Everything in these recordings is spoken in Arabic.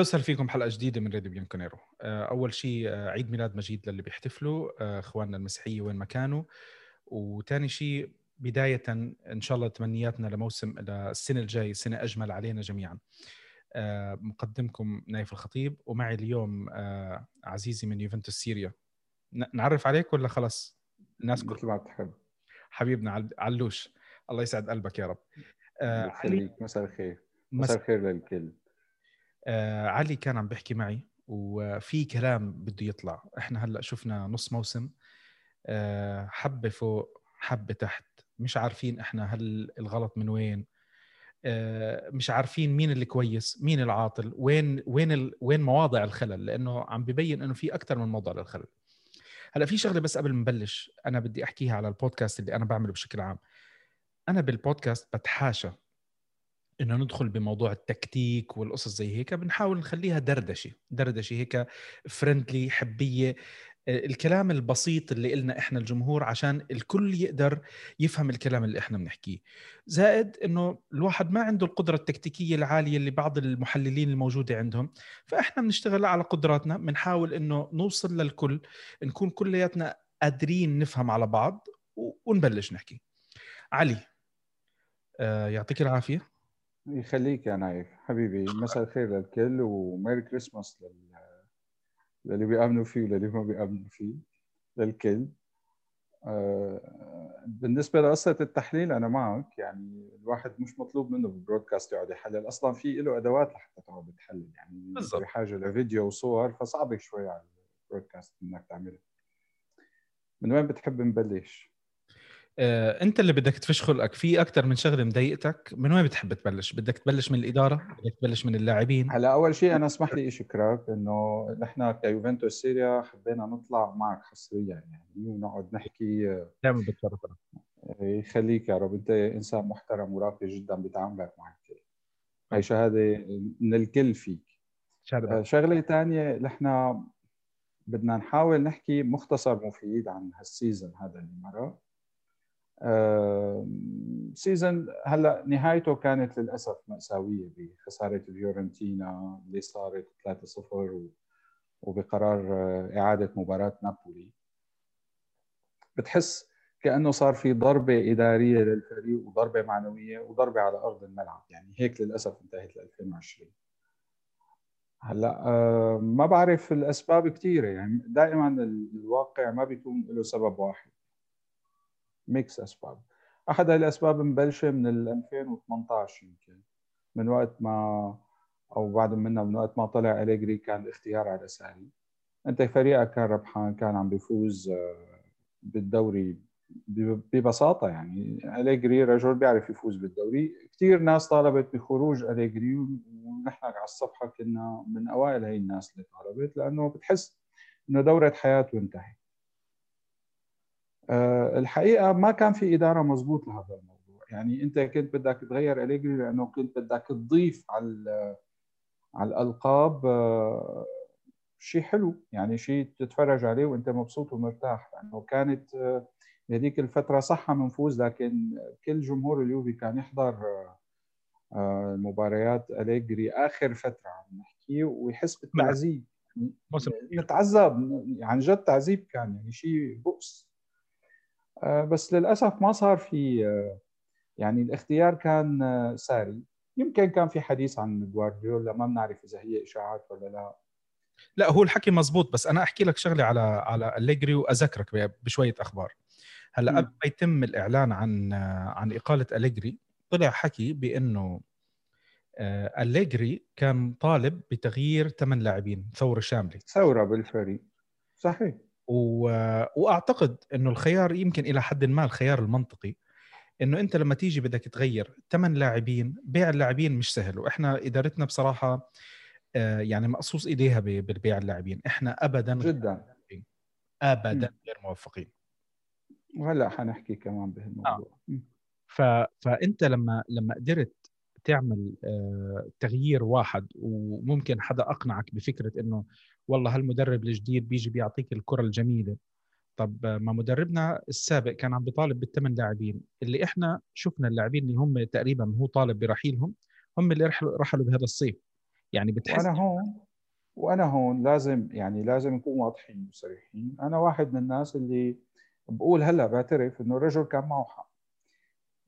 أهلا وسهلا فيكم حلقة جديدة من راديو بيانكونيرو. أول شيء آه، عيد ميلاد مجيد للي بيحتفلوا آه، إخواننا المسيحية وين ما كانوا. وثاني شيء بداية إن شاء الله تمنياتنا لموسم للسنة الجاي سنة أجمل علينا جميعا. آه، مقدمكم نايف الخطيب ومعي اليوم عزيزي من يوفنتوس سيريا. نعرف عليك ولا خلي الناس مثل ما تحب. حبيبنا علوش. الله يسعد قلبك يا رب. علي مساء الخير. مساء الخير للكل. آه علي كان عم بيحكي معي وفي كلام بده يطلع. إحنا هلأ شفنا نص موسم آه حبة فوق حبة تحت. مش عارفين إحنا هل الغلط من وين آه مش عارفين مين اللي كويس مين العاطل وين وين ال... وين مواضع الخلل. لأنه عم ببين إنه في أكثر من موضع للخلل. هلأ في شغلة بس قبل ما نبلش أنا بدي أحكيها على البودكاست اللي أنا بعمله بشكل عام. أنا بالبودكاست بتحاشى. إنه ندخل بموضوع التكتيك والقصص زي هيك بنحاول نخليها دردشة دردشة هيك فريندلي حبية. الكلام البسيط اللي قلنا إحنا الجمهور عشان الكل يقدر يفهم الكلام اللي إحنا بنحكيه. زائد إنه الواحد ما عنده القدرة التكتيكية العالية اللي بعض المحللين الموجودة عندهم. فإحنا بنشتغل على قدراتنا بنحاول إنه نوصل للكل نكون كلياتنا قادرين نفهم على بعض ونبلش نحكي. علي آه يعطيك العافية. يخليك يا نايف حبيبي مساء الخير للكل وميري كريسماس لل... للي بيأمنوا فيه وللي ما بيأمنوا فيه للكل. آه بالنسبة لقصة التحليل أنا معك يعني الواحد مش مطلوب منه بالبرودكاست يقعد يحلل أصلا في له أدوات لحتى تقعد تحلل يعني بالضبط. بحاجة لفيديو وصور فصعب شوي على البرودكاست إلك تعملها من وين بتحب نبلش؟ آه، انت اللي بدك تفش خلقك. في أكثر من شغلة مضايقتك. من وين بتحب تبلش؟ بدك تبلش من الإدارة؟ بدك تبلش من اللاعبين؟ هلا أول شيء أنا اسمح لي أشكرك إنه نحن كيوفنتوس سيريا حبينا نطلع معك حصريا يعني ونقعد نحكي دائما بتشرف يخليك يا رب أنت إنسان محترم وراقي جدا بتعاملك مع الكل. هي شهادة من الكل فيك. آه، شغلة ثانية نحن بدنا نحاول نحكي مختصر مفيد عن هال season هذا اللي مرق season هلا نهايته كانت للأسف مأساوية بخساره فيورنتينا اللي صارت 3-0 وبقرار إعادة مباراة نابولي. بتحس كأنه صار في ضربة إدارية للفريق وضربة معنوية وضربة على أرض الملعب. يعني هيك للأسف انتهت ل 2020 هلا ما بعرف الأسباب كثيره يعني دائما الواقع ما بيكون له سبب واحد. ميكس أسباب. أحد الأسباب مبلشة من 2018 يمكن من وقت ما أو بعد منها من وقت ما طلع أليجري كان الاختيار على ساري. أنت فريقك كان ربحان كان عم بيفوز آه، بالدوري ببساطة يعني. أليجري رجل بيعرف يفوز بالدوري. كثير ناس طالبت بخروج أليجري ونحن على الصفحة كنا من أوائل هي الناس اللي طالبت لأنه بتحس إنه دورة حياته انتهت. الحقيقة ما كان في إدارة مضبوط لهذا الموضوع. يعني أنت كنت بدك تغير إليجري لأنه كنت بدك تضيف على على الألقاب آه، شيء حلو. يعني شيء تتفرج عليه وأنت مبسوط ومرتاح. لأنه كانت آه، بهذيك الفترة صح نفوز لكن كل جمهور اليوفي كان يحضر مباريات إليجري آخر فترة عم نحكي ويحس بالتعذيب. نتعذب يعني جد تعذيب كان يعني شيء بؤس. آه، بس للأسف ما صار في آه، يعني الاختيار كان آه، ساري. يمكن كان في حديث عن جوارديولا ما بنعرف إذا هي إشاعات ولا لا. لا هو الحكي مزبوط بس أنا أحكي لك شغلة على على أليجري وأذكرك بشوية أخبار. هلأ قبل ما يتم الإعلان عن عن إقالة أليجري طلع حكي بأنه أليجري كان طالب بتغيير ثمان لاعبين ثورة شاملة. ثورة بالفريق. صحيح. و... وأعتقد إنه الخيار يمكن إلى حد ما الخيار المنطقي إنه أنت لما تيجي بدك تغير ثمان لاعبين بيع اللاعبين مش سهل. وإحنا إدارتنا بصراحة آه، يعني مقصوص إيديها بالبيع اللاعبين. إحنا ابدا جدا. ابدا غير موفقين. وهلأ حنحكي كمان بهالموضوع. آه. ف... فأنت لما لما قدرت تعمل آه، تغيير واحد وممكن حدا أقنعك بفكرة إنه والله هالمدرب الجديد بيجي بيعطيك الكرة الجميلة. طب ما مدربنا السابق كان عم بيطالب بالثمان لاعبين. اللي إحنا شفنا اللاعبين اللي هم تقريبا هو طالب برحيلهم هم اللي رحلوا رحلوا بهذا الصيف. يعني بتحس وأنا هون وأنا هون لازم يعني لازم نكون واضحين وصريحين. أنا واحد من الناس اللي بقول هلأ بعترف إنه الرجل كان معه حق.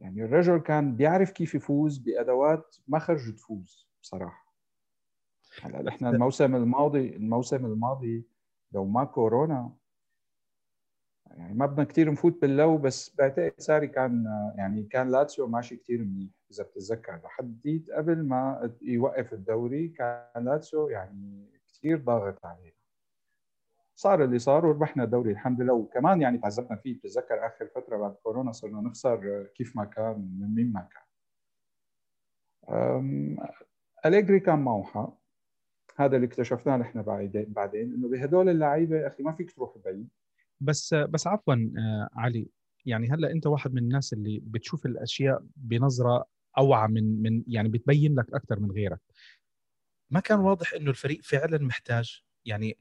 يعني الرجل كان بيعرف كيف يفوز بأدوات ما خرج تفوز بصراحة. هلا نحن الموسم الماضي الموسم الماضي لو ما كورونا يعني ما بدنا كثير نفوت بال لو بس بعتقد ساري كان يعني كان لاتسيو ماشي كثير منيح إذا بتتذكر. لحديت قبل ما يوقف الدوري كان لاتسيو يعني كثير ضاغط عليه. صار اللي صار وربحنا الدوري الحمد لله. وكمان يعني تعذبنا فيه. بتتذكر آخر فترة بعد كورونا صرنا نخسر كيف ما كان من مين ما كان. أليجري كان حق هذا اللي اكتشفناه نحن بعدين إنه بهدول اللعيبة أخي ما فيك تروح بعيد. بس بس عفوا آه، علي يعني هلأ أنت واحد من الناس اللي بتشوف الأشياء بنظرة أوعى من من يعني بتبين لك أكثر من غيرك. ما كان واضح إنه الفريق فعلا محتاج؟ يعني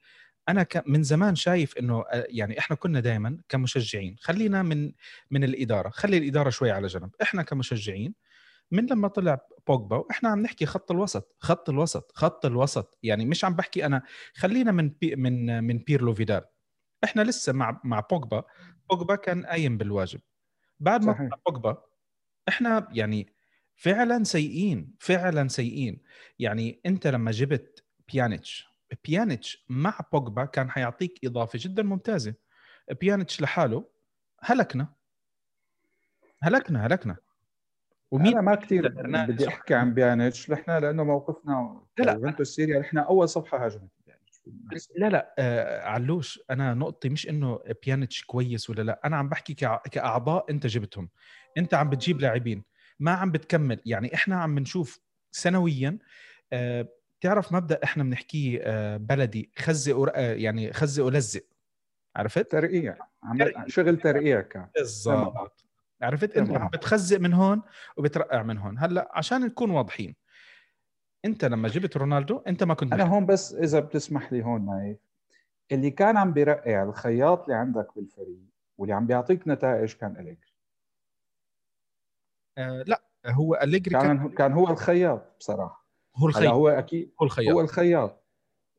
أنا من زمان شايف إنه آه، يعني إحنا كنا دائما كمشجعين. خلينا من من الإدارة. خلي الإدارة شوي على جنب. إحنا كمشجعين من لما طلع بوجبا وإحنا عم نحكي خط الوسط خط الوسط خط الوسط. يعني مش عم بحكي أنا خلينا من بي من من بيرلو فيدال. إحنا لسه مع مع بوجبا. بوجبا كان قايم بالواجب. بعد ما طلع بوجبا إحنا يعني فعلا سيئين فعلا سيئين. يعني أنت لما جبت بيانيتش بيانيتش مع بوجبا كان حيعطيك إضافة جدا ممتازة. بيانيتش لحاله هلكنا. هلكنا هلكنا. ومين أنا ما كثير بدي أحكي عن بيانيتش نحن لأنه موقفنا كيوفنتوس سيريا نحن أول صفحة هاجمت لا لا آه علوش أنا نقطتي مش إنه بيانيتش كويس ولا لا أنا عم بحكي كأعضاء أنت جبتهم أنت عم بتجيب لاعبين ما عم بتكمل يعني إحنا عم بنشوف سنويا آه تعرف مبدأ إحنا بنحكيه آه بلدي خزق آه يعني خزق ولزق عرفت؟ ترقيع. شغل ترقيع كان. بالضبط. عرفت؟ أنت عم بتخزق من هون وبترقع من هون. هلأ عشان نكون واضحين أنت لما جبت رونالدو أنت ما كنت أنا هون بس إذا بتسمح لي هون نايف اللي كان عم بيرقع الخياط اللي عندك بالفريق واللي عم بيعطيك نتائج كان أليجري. آه لأ هو أليجري كان, كان كان هو الخياط بصراحة. هو الخياط. هو أكيد هو الخياط. هو الخياط.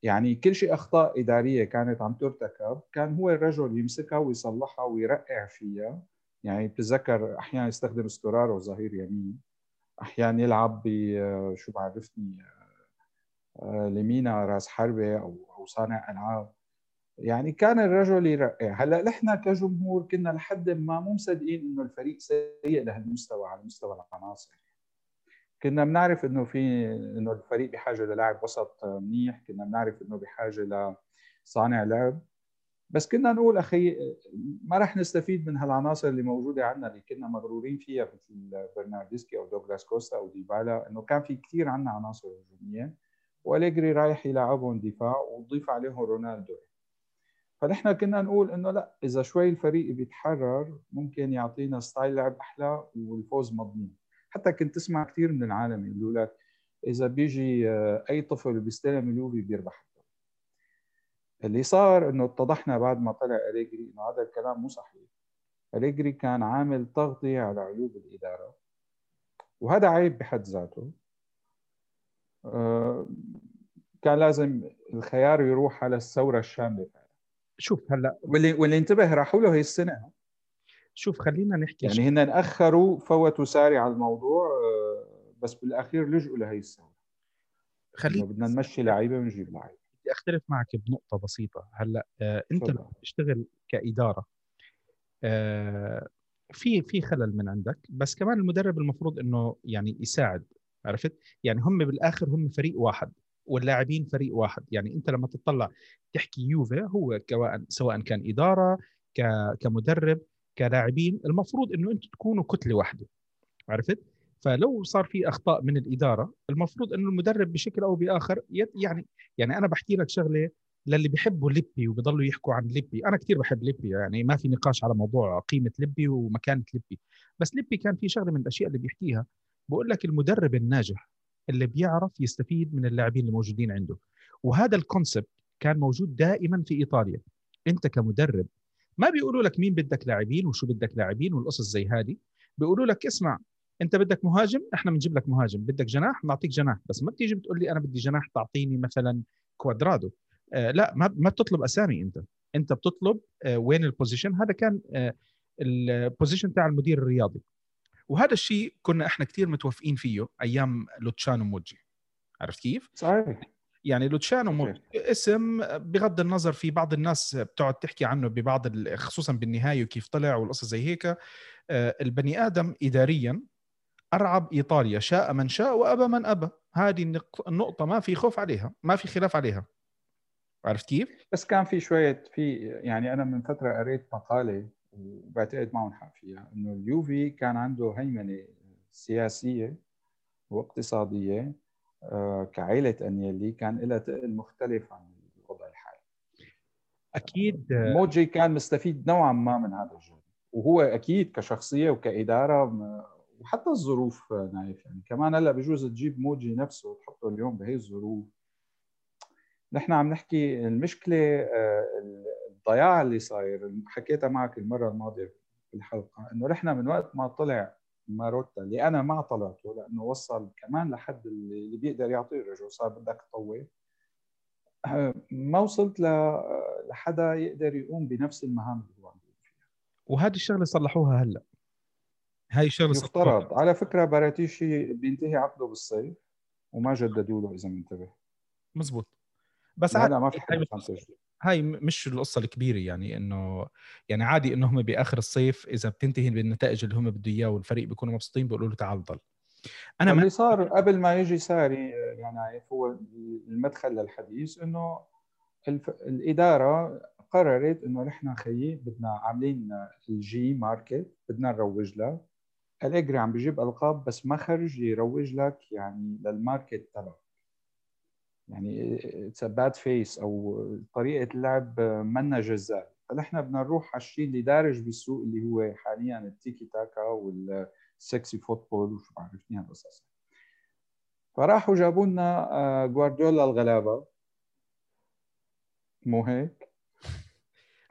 يعني كل شيء أخطاء إدارية كانت عم ترتكب كان هو الرجل يمسكها ويصلحها ويرقع فيها. يعني بتذكر أحيانا يستخدم استرار ظهير يمين أحيانا يلعب ب شو بعرفني آه، لمينا راس حربة أو أو صانع ألعاب. يعني كان الرجل يرقع هلأ نحن كجمهور كنا لحد ما مو مصدقين إنه الفريق سيء لهالمستوى على مستوى العناصر. كنا بنعرف إنه في إنه الفريق بحاجة للاعب وسط منيح كنا بنعرف إنه بحاجة لصانع لعب. بس كنا نقول أخي ما راح نستفيد من هالعناصر اللي موجودة عندنا اللي كنا مغرورين فيها مثل برناردسكي أو دوغلاس كوستا أو ديبالا إنه كان في كثير عندنا عناصر هجومية وأليجري رايح يلعبهم دفاع وضيف عليهم رونالدو. فنحن كنا نقول إنه لا إذا شوي الفريق بيتحرر ممكن يعطينا ستايل لعب أحلى والفوز مضمون. حتى كنت تسمع كثير من العالم يقولوا لك إذا بيجي آه، أي طفل بيستلم اليوفي بيربح. اللي صار إنه اتضحنا بعد ما طلع أليجري إنه هذا الكلام مو صحيح. أليجري كان عامل تغطية على عيوب الإدارة وهذا عيب بحد ذاته. آه، كان لازم الخيار يروح على الثورة الشاملة. شوف هلا واللي واللي انتبه راحوا له هي السنة. شوف خلينا نحكي يعني هن أخروا فوتوا ساري على الموضوع آه، بس بالأخير لجؤوا لهي الثورة. خلينا بدنا نمشي لعيبة ونجيب لعيبة. بدي أختلف معك بنقطة بسيطة. هلأ آه أنت لما تشتغل كإدارة آه في في خلل من عندك بس كمان المدرب المفروض إنه يعني يساعد عرفت؟ يعني هم بالآخر هم فريق واحد واللاعبين فريق واحد. يعني أنت لما تطلع تحكي يوفي هو سواء سواء كان إدارة كمدرب كلاعبين المفروض إنه أنتم تكونوا كتلة واحدة عرفت؟ فلو صار في أخطاء من الإدارة المفروض إنه المدرب بشكل أو بآخر يعني يعني أنا بحكي لك شغلة للي بيحبوا ليبي وبيضلوا يحكوا عن ليبي. أنا كثير بحب ليبي يعني ما في نقاش على موضوع قيمة ليبي ومكانة ليبي. بس ليبي كان في شغلة من الأشياء اللي بيحكيها. بقول لك المدرب الناجح اللي بيعرف يستفيد من اللاعبين الموجودين عنده. وهذا الكونسبت كان موجود دائما في إيطاليا. أنت كمدرب ما بيقولوا لك مين بدك لاعبين وشو بدك لاعبين والقصص زي هذه. بيقولوا لك اسمع انت بدك مهاجم إحنا بنجيب لك مهاجم. بدك جناح بنعطيك جناح. بس ما بتيجي بتقول لي أنا بدي جناح تعطيني مثلا كوادرادو. آه لا ما ما بتطلب أسامي أنت. أنت بتطلب آه وين ال position هذا كان آه ال position تاع المدير الرياضي. وهذا الشيء كنا إحنا كثير متوافقين فيه أيام لوتشانو موجي. عرفت كيف؟ صحيح. يعني لوتشانو موجي اسم بغض النظر في بعض الناس بتقعد تحكي عنه ببعض خصوصا بالنهاية وكيف طلع والقصص زي هيك. آه، البني آدم اداريا أرعب ايطاليا شاء من شاء وأبى من أبى. هذه النقطة ما في خوف عليها ما في خلاف عليها. عرفت كيف؟ بس كان في شوية في يعني أنا من فترة قريت مقالة وبعتقد معهم حق فيها إنه اليوفي كان عنده هيمنة سياسية واقتصادية آه، كعائله أنيلي كان لها تقل مختلف عن الوضع الحالي. أكيد. آه، موجي كان مستفيد نوعا ما من هذا الجانب وهو أكيد كشخصية وكإدارة وحتى الظروف نايف يعني كمان هلأ بجوز تجيب موجي نفسه وتحطه اليوم بهي الظروف. نحن عم نحكي المشكلة آه، الضياع اللي صاير حكيتها معك المرة الماضية في الحلقة إنه نحن من وقت ما طلع ماروتا اللي أنا ما طلعته لأنه وصل كمان لحد اللي بيقدر يعطيه الرجل صار بدك تطور آه، ما وصلت لحدا يقدر يقوم بنفس المهام اللي هو عم فيها. وهذه الشغلة صلحوها هلأ. هاي الشغله يفترض. على فكرة باراتيشي بينتهي عقده بالصيف وما جددوا له إذا منتبه. مزبوط. بس لا, لا ما في حاجة هاي مش القصة الكبيرة يعني إنه يعني عادي إنه هم بآخر الصيف إذا بتنتهي بالنتائج اللي هم بده إياه والفريق بيكونوا مبسوطين بيقولوا له تعال ضل. أنا اللي صار قبل ما يجي ساري يعني عارف هو المدخل للحديث إنه الف... الإدارة قررت إنه نحن خيي بدنا عاملين ال J market بدنا نروج لها أليجري عم بيجيب ألقاب بس ما خرج يروج لك يعني لل market تبعك. يعني it's bad face أو طريقة اللعب منا جذابة فنحن بدنا نروح على الشيء اللي دارج بالسوق اللي هو حاليا التيكي تاكا وال sexy football وشو بعرفني هالقصص فراحوا جابوا لنا آه، جوارديولا الغلابة. مو هيك؟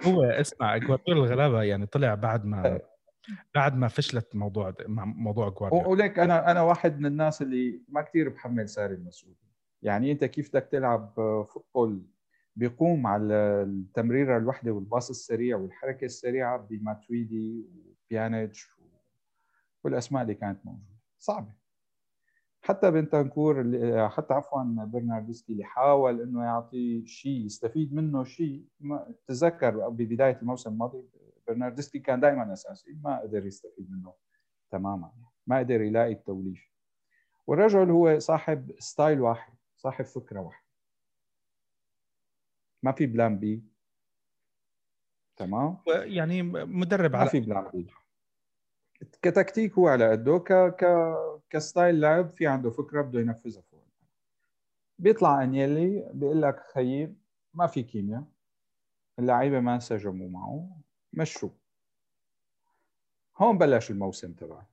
هو اسمع جوارديولا الغلابة يعني طلع بعد ما بعد ما فشلت موضوع موضوع جوارديولا. وليك أنا أنا واحد من الناس اللي ما كثير بحمل ساري المسؤوليه يعني أنت كيف بدك تلعب فوتبول بيقوم على التمريره الوحدة والباص السريع والحركة السريعة بماتويدي وبيانيتش والأسماء اللي كانت موجودة؟ صعبة. حتى بنتانكور حتى عفوا برنارديسكي اللي حاول إنه يعطي شيء يستفيد منه شيء تذكر ببداية الموسم الماضي برنارديسكي كان دائما أساسي. ما قدر يستفيد منه تماما. ما قدر يلاقي التوليف والرجل هو صاحب style واحد صاحب فكرة واحدة. ما في plan B. تمام؟ يعني مدرب على ما في plan B. كتكتيك هو على قده. ك ك ك style لعب في عنده فكرة بده ينفذها فوق. بيطلع أنيلي بيقول لك خيي ما في كيمياء. اللعيبة ما انسجموا معه. مشوا هون بلش الموسم تبعه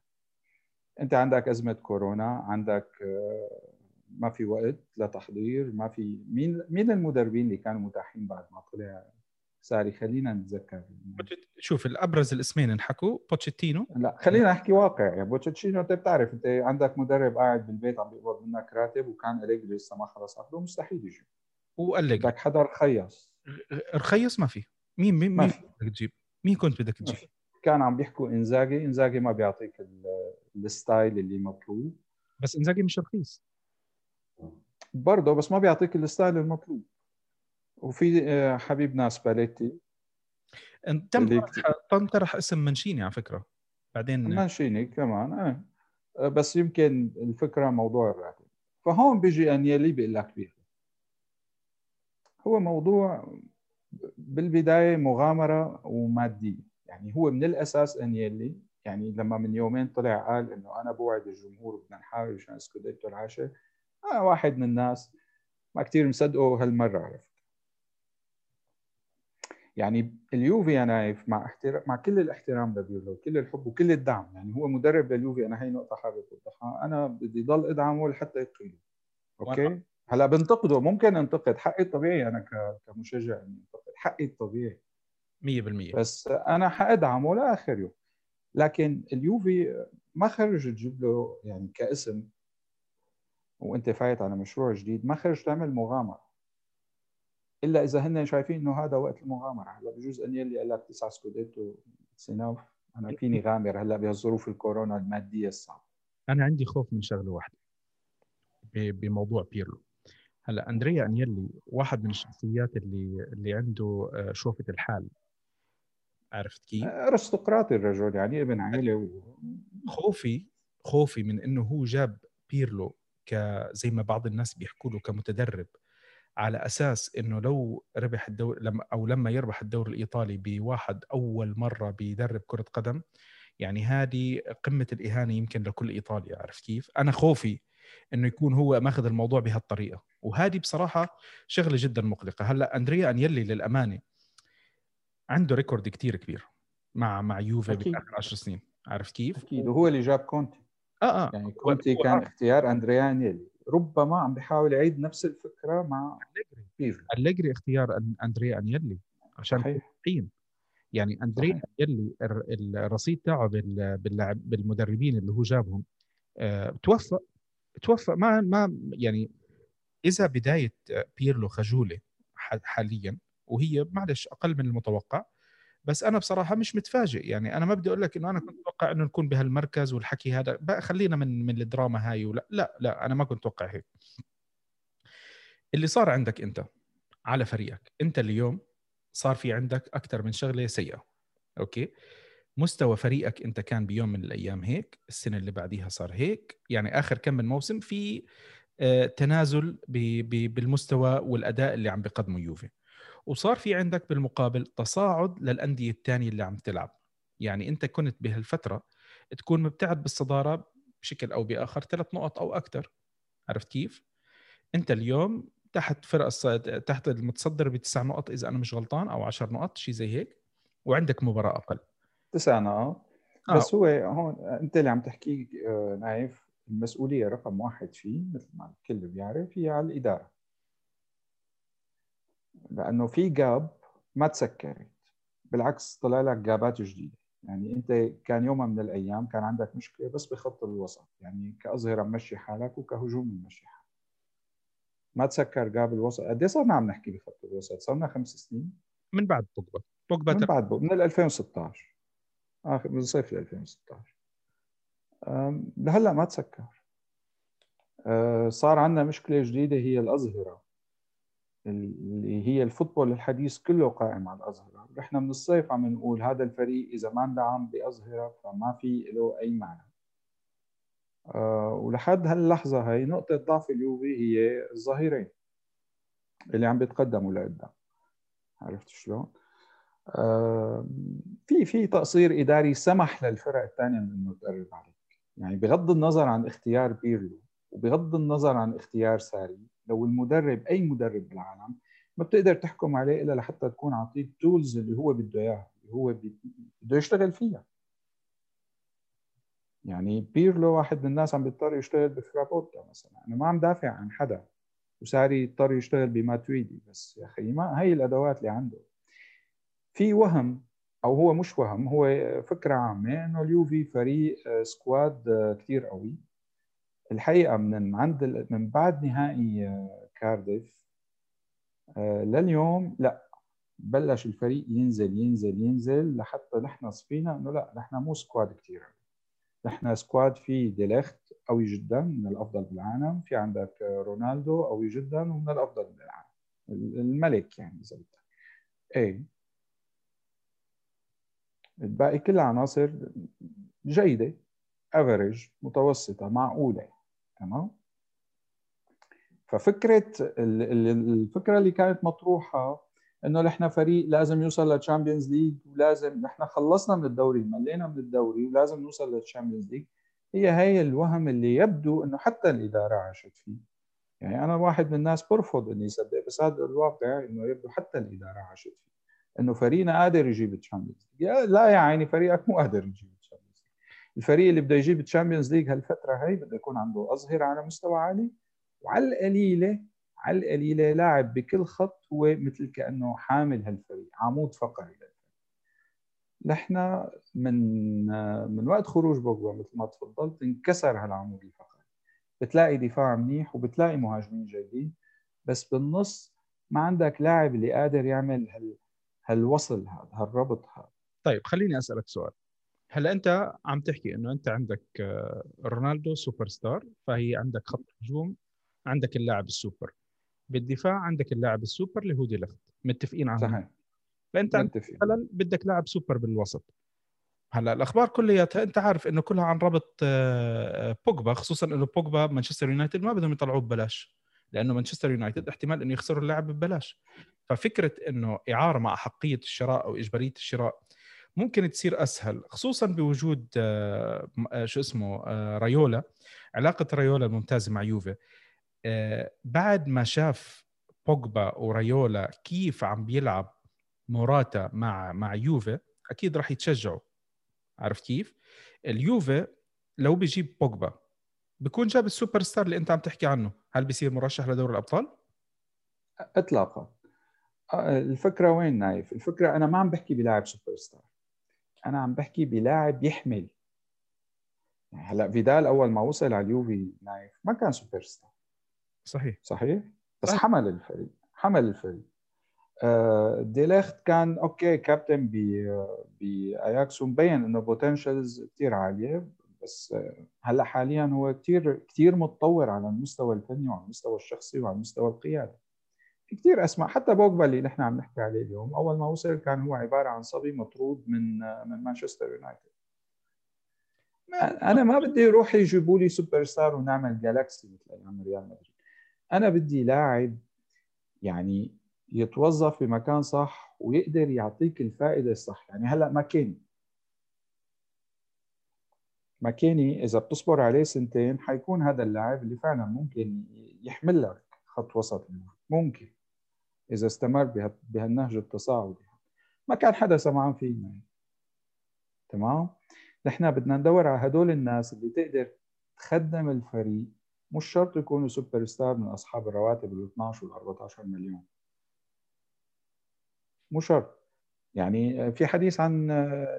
انت عندك أزمة كورونا عندك آه، ما في وقت لتحضير ما في مين مين المدربين اللي كانوا متاحين بعد ما طلع ساري؟ خلينا نتذكر. شوف الأبرز الاسمين انحكوا بوتشيتينو. لا خلينا نحكي واقع. يعني بوتشيتينو أنت بتعرف أنت عندك مدرب قاعد بالبيت عم بيقبض منك راتب وكان أليجري لسه ما خلص عقده مستحيل يجي. وقال لك بدك حدا رخيص رخيص ما في. مين مين مين بدك تجيب؟ مين كنت بدك تجيب؟ كان عم بيحكوا إنزاجي. إنزاجي ما بيعطيك ال style اللي مطلوب. بس إنزاجي مش رخيص. برضه بس ما بيعطيك ال style المطلوب. وفي آه، حبيبنا سباليتي تم تم طرح اسم مانشيني على فكرة. بعدين مانشيني كمان آه. بس يمكن الفكرة موضوع الراتب. فهون بيجي أنيلي بيقول لك هو موضوع بالبداية مغامرة ومادية. يعني هو من الأساس أنيلي يعني لما من يومين طلع قال إنه أنا بوعد الجمهور بدنا نحاول مشان سكوديتو العاشر أنا واحد من الناس ما كثير مصدقه هالمرة عرفت؟ يعني اليوفي أنا نايف مع احترام مع كل الاحترام لبيرلو وكل الحب وكل الدعم. يعني هو مدرب لليوفي أنا هي نقطة حابب أوضحها. أنا بدي ضل أدعمه لحتى يقيله okay؟ هلا بنتقده ممكن انتقد حقي الطبيعي أنا كمشجع اني انتقد حقي الطبيعي. 100% بس أنا حادعمه لآخر يوم. لكن اليوفي ما خرج تجيب له يعني كاسم وأنت فايت على مشروع جديد ما خرج تعمل مغامرة. إلا إذا هن شايفين إنه هذا وقت المغامرة. هلا بجوز انيلي قال لك تسعة scudetto it's enough أنا فيني غامر هلا بهالظروف الكورونا المادية الصعبة. أنا عندي خوف من شغلة واحدة بموضوع بيرلو. هلا أندريا انيلي واحد من الشخصيات اللي اللي عنده آه، شوفة الحال عرفت كيف؟ أرستقراطي الرجل يعني ابن عائله و... خوفي خوفي من إنه هو جاب بيرلو ك زي ما بعض الناس بيحكوا له كمتدرب على أساس إنه لو ربح الدور لما أو لما يربح الدوري الإيطالي بواحد أول مرة بيدرب كرة قدم يعني هذه قمة الإهانة يمكن لكل ايطاليا عرفت كيف؟ أنا خوفي إنه يكون هو ماخذ الموضوع بهالطريقة وهذه بصراحة شغلة جدا مقلقة. هلأ أندريا انيلي للأمانة عنده record كتير كبير مع مع يوفي بآخر 10 سنين. عرفت كيف؟ أكيد. وهو اللي جاب كونتي. آه آه. يعني كونتي كان اختيار أندريا انيلي ربما عم بيحاول يعيد نفس الفكرة مع بيرلو أليجري اختيار أندريا انيلي عشان حين يعني أندريا انيلي الرصيد تاعه بالمدربين اللي هو جابهم آه، توفق. توفق. ما ما يعني إذا بداية بيرلو خجوله حاليا وهي معلش أقل من المتوقع بس أنا بصراحة مش متفاجئ. يعني أنا ما بدي أقول لك إنه أنا كنت أتوقع إنه نكون بهالمركز والحكي هذا بقى خلينا من من الدراما هاي ولا لا لا أنا ما كنت أتوقع هيك. اللي صار عندك أنت على فريقك أنت اليوم صار في عندك أكثر من شغلة سيئة okay؟ مستوى فريقك أنت كان بيوم من الأيام هيك السنة اللي بعديها صار هيك يعني آخر كم من موسم في تنازل بالمستوى والأداء اللي عم بيقدمه يوفي. وصار في عندك بالمقابل تصاعد للأندية الثانية اللي عم تلعب. يعني أنت كنت بهالفترة تكون مبتعد بالصدارة بشكل أو بآخر ثلاث نقط أو أكثر عرفت كيف؟ أنت اليوم تحت فرق تحت المتصدر بتسع نقط إذا أنا مش غلطان أو عشر نقط شيء زي هيك وعندك مباراة أقل. تسع نقط. آه. بس هو هون أنت اللي عم تحكي آه، نايف المسؤولية رقم واحد فيه مثل ما الكل بيعرف هي على الإدارة. لأنه في جاب ما تسكرت بالعكس طلع لك جابات جديدة. يعني أنت كان يوم من الأيام كان عندك مشكلة بس بخط الوسط يعني كاظهره ممشي حالك وكهجوم ممشي حالك. ما تسكر جاب الوسط. قد إيه صرنا عم نحكي بخط الوسط؟ صرنا خمس سنين. من بعد بوجبا بوجبا من بعد بوجبا من 2016 اخر من صيف 2016 لهلا ما تسكر. أه، صار عندنا مشكلة جديدة هي الاظهره اللي هي الفوتبول الحديث كله قائم على الأظهرة نحن من الصيف عم نقول هذا الفريق إذا ما اندعم بأظهرة فما في له أي معنى. أه ولحد هاللحظة هي نقطة ضعف اليوفي هي الظهيرين اللي عم بيتقدموا لقدام. عرفت شلون؟ أه في في تقصير إداري سمح للفرق الثانية من إنه تقرب عليك يعني بغض النظر عن اختيار بيرلو وبغض النظر عن اختيار ساري لو المدرب أي مدرب بالعالم ما بتقدر تحكم عليه إلا لحتى تكون عطيه ال tools اللي هو بده إياها اللي هو بده يشتغل فيها. يعني بيرلو واحد من الناس عم بيضطر يشتغل بفرابوتا مثلا. أنا ما عم دافع عن حدا وساري يضطر يشتغل بماتويدي بس يا أخي ما هي الأدوات اللي عنده. في وهم أو هو مش وهم هو فكرة عامة إنه اليوفي فريق آه، squad آه، كثير قوي. الحقيقة من عند من بعد نهائي آه، كارديف لليوم لا بلش الفريق ينزل ينزل ينزل لحتى نحن صفينا إنه لا نحن مو squad كثير نحن squad في ديليخت قوي جدا من الأفضل بالعالم. في عندك رونالدو قوي جدا ومن الأفضل بالعالم. الملك يعني إذا بدك. إيه. الباقي كلها عناصر جيدة average متوسطة معقولة تمام؟ ففكرة الفكرة اللي كانت مطروحة إنه نحن فريق لازم يوصل لل Champions League ولازم نحن خلصنا من الدوري ملينا من الدوري ولازم نوصل لل Champions League هي هي الوهم اللي يبدو إنه حتى الإدارة عاشت فيه. يعني أنا واحد من الناس برفض إني أصدق بس هذا الواقع إنه يبدو حتى الإدارة عاشت فيه. إنه فريقنا قادر يجيب ال Champions League. لا يا عيني فريقك مو قادر يجيب الفريق اللي بده يجيب ال Champions League هالفترة هي بده يكون عنده أظهرة على مستوى عالي وعلى القليلة على القليلة لاعب بكل خط هو مثل كأنه حامل هالفريق عمود فقري للفريق. نحن من من وقت خروج بوجبا مثل ما تفضلت انكسر هالعمود الفقري. بتلاقي دفاع منيح وبتلاقي مهاجمين جيدين بس بالنص ما عندك لاعب اللي قادر يعمل هال هالوصل هذا؟ هالربط هذا؟ طيب خليني أسألك سؤال. هلا أنت عم تحكي إنه أنت عندك آه، رونالدو سوبر ستار فهي عندك خط هجوم عندك اللاعب السوبر. بالدفاع عندك اللاعب السوبر اللي هو ديلخت متفقين على صحيح. فانت خلل بدك لاعب سوبر بالوسط. هلأ الأخبار كلياتها أنت عارف إنه كلها عن ربط آه، بوجبا خصوصا إنه بوجبا مانشستر يونايتد ما بدهم يطلعوه ببلاش. لأنه مانشستر يونايتد احتمال إنه يخسروا اللاعب ببلاش. ففكرة إنه إعارة مع حقية الشراء أو إجبارية الشراء ممكن تصير أسهل خصوصا بوجود آه، آه، شو اسمه رايولا. علاقة رايولا الممتازه مع يوفي. بعد ما شاف بوجبا ورايولا كيف عم بيلعب موراتا مع مع يوفي أكيد راح يتشجعوا. عرفت كيف؟ اليوفي لو بيجيب بوجبا بكون جاب السوبر ستار اللي انت عم تحكي عنه. هل بيصير مرشح لدوري الأبطال؟ اطلاقا. آه، الفكرة وين نايف؟ الفكرة أنا ما عم بحكي بلاعب سوبر ستار. أنا عم بحكي بلاعب يحمل. هلا فيدال أول ما وصل على اليوفي نايف ما كان سوبر ستار. صحيح. صحيح؟ بس صحيح. حمل الفريق. حمل الفريق. آه، ديليخت كان okay كابتن بأياكس ومبين إنه potentials كثير عالية. بس هلأ حاليا هو كثير كثير متطور على المستوى الفني وعلى المستوى الشخصي وعلى المستوى القيادي في كثير أسماء حتى بوجبا اللي نحن عم نحكي عليه اليوم أول ما وصل كان هو عبارة عن صبي مطرود من من مانشستر يونايتد. أنا ما بدي يروح يجيبوا لي سوبر ستار ونعمل galaxy مثل أيام ريال مدريد. أنا بدي لاعب يعني يتوظف بمكان صح ويقدر يعطيك الفائدة الصح. يعني هلأ ماكيني ماكيني إذا بتصبر عليه سنتين حيكون هذا اللاعب اللي فعلا ممكن يحمل لك خط وسط ممكن. إذا استمر بهالنهج التصاعدي. ما كان حدا سمعان فينا. تمام؟ نحن بدنا ندور على هدول الناس اللي تقدر تخدم الفريق. مش شرط يكونوا سوبر ستار من أصحاب الرواتب ال 12 وال 14 مليون. مو شرط. يعني في حديث عن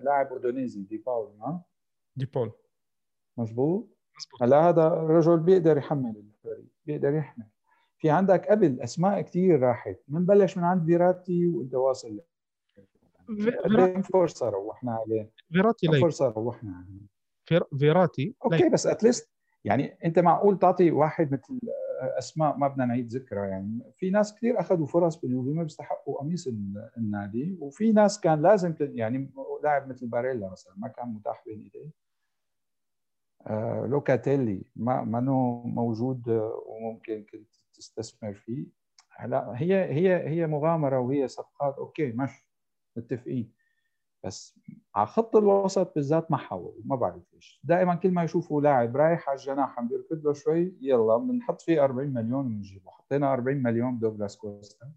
لاعب أودينيزي دي باول ما دي بول. مزبوط هلا هذا الرجل بيقدر يحمل الفريق بيقدر يحمل. في عندك قبل أسماء كثير راحت بنبلش من عند فيراتي وإنت واصل كم فرصة روحنا عليه. فيراتي كم فرصة روحنا عليه. فيراتي okay بس at least يعني إنت معقول تعطي واحد مثل أسماء ما بدنا نعيد ذكرها يعني. في ناس كثير أخذوا فرص باليوفي ما بيستحقوا قميص النادي وفي ناس كان لازم يعني لاعب مثل باريلا مثلا ما كان متاح بين إيديه. لوكاتيلي ما منه موجود وممكن كنت تستثمر فيه. هلا هي هي هي مغامرة وهي صفقات okay مش متفقين. بس على خط الوسط بالذات ما حاولوا ما بعرف ليش. دائما كل ما يشوفوا لاعب رايح على الجناح عم بيركض له شوي يلا بنحط فيه 40 مليون ونجيبه. حطينا 40 مليون بدوغلاس كوستا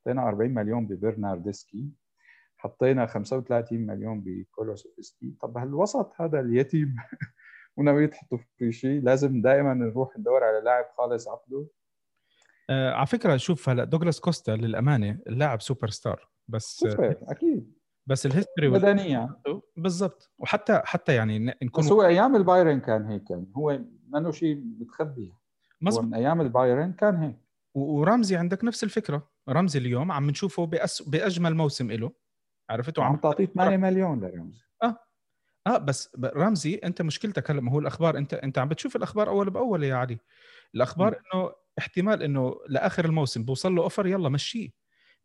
حطينا 40 مليون ببرناردسكي حطينا 35 مليون بكولوسيفسكي. طب هالوسط هذا اليتيم وناوي تحطوا فيه شيء. لازم دائما نروح ندور على لاعب خالص عقده آه على فكرة شوف هلا دوغلاس كوستا للأمانة اللاعب سوبر ستار بس سوبر أكيد. بس ال history بدنيا بالضبط. وحتى حتى يعني نكون بس هو أيام البايرن كان هيك يعني. هو منه شيء متخبي. مزبوط. من أيام البايرن كان هيك. ورمزي عندك نفس الفكرة. رمزي اليوم عم نشوفه بأس... بأجمل موسم له عرفت؟ وعم تعطيه 8 مليون لرمزي. آه بس رمزي أنت مشكلتك هلأ ما هو الأخبار. أنت أنت عم بتشوف الأخبار أول بأول يا علي. الأخبار إنه احتمال إنه لآخر الموسم بوصل له offer يلا مشيه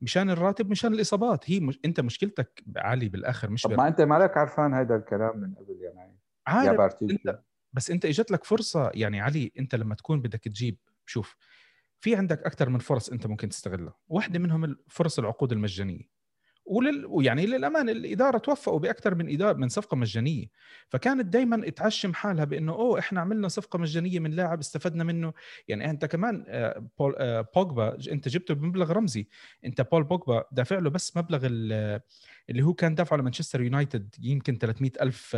مشان الراتب مشان الإصابات. هي مش... أنت مشكلتك عالي بالآخر مش طب ما أنت مالك عارفان هذا الكلام من قبل معي؟ عارف يا أنت بس أنت إجت لك فرصة. يعني علي أنت لما تكون بدك تجيب شوف في عندك أكثر من فرص أنت ممكن تستغلها. واحدة منهم فرص العقود المجانية. ولل... ويعني للامانه الإدارة توفقوا بأكثر من إدارة من صفقة مجانية. فكانت دائما تعشم حالها بأنه أوه إحنا عملنا صفقة مجانية من لاعب استفدنا منه. يعني أنت كمان آه، بول آه، بوجبا أنت جبته بمبلغ رمزي. أنت بول بوجبا دافع له بس مبلغ اللي هو كان دافعه لمانشستر يونايتد يمكن 300 ألف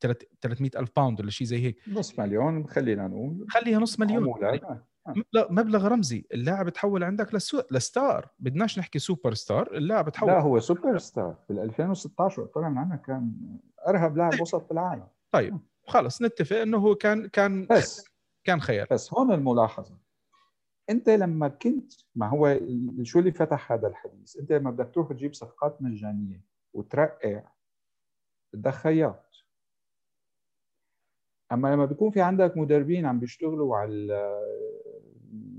300 ألف pound ولا شيء زي هيك. نص مليون خلينا نقول. خليها نص مليون. مبلغ مبلغ رمزي. اللاعب تحول عندك لسو... ل star. بدناش نحكي سوبر ستار اللاعب تحول. لا هو سوبر ستار بال 2016 وقت طلع معنا كان أرهب لاعب وسط بالعالم طيب. خلص نتفق إنه هو كان كان بس. كان خير. بس هون الملاحظة. أنت لما كنت ما هو شو اللي فتح هذا الحديث؟ أنت لما بدك تروح تجيب صفقات مجانية وترقع بدك خياط. أما لما بيكون في عندك مدربين عم بيشتغلوا على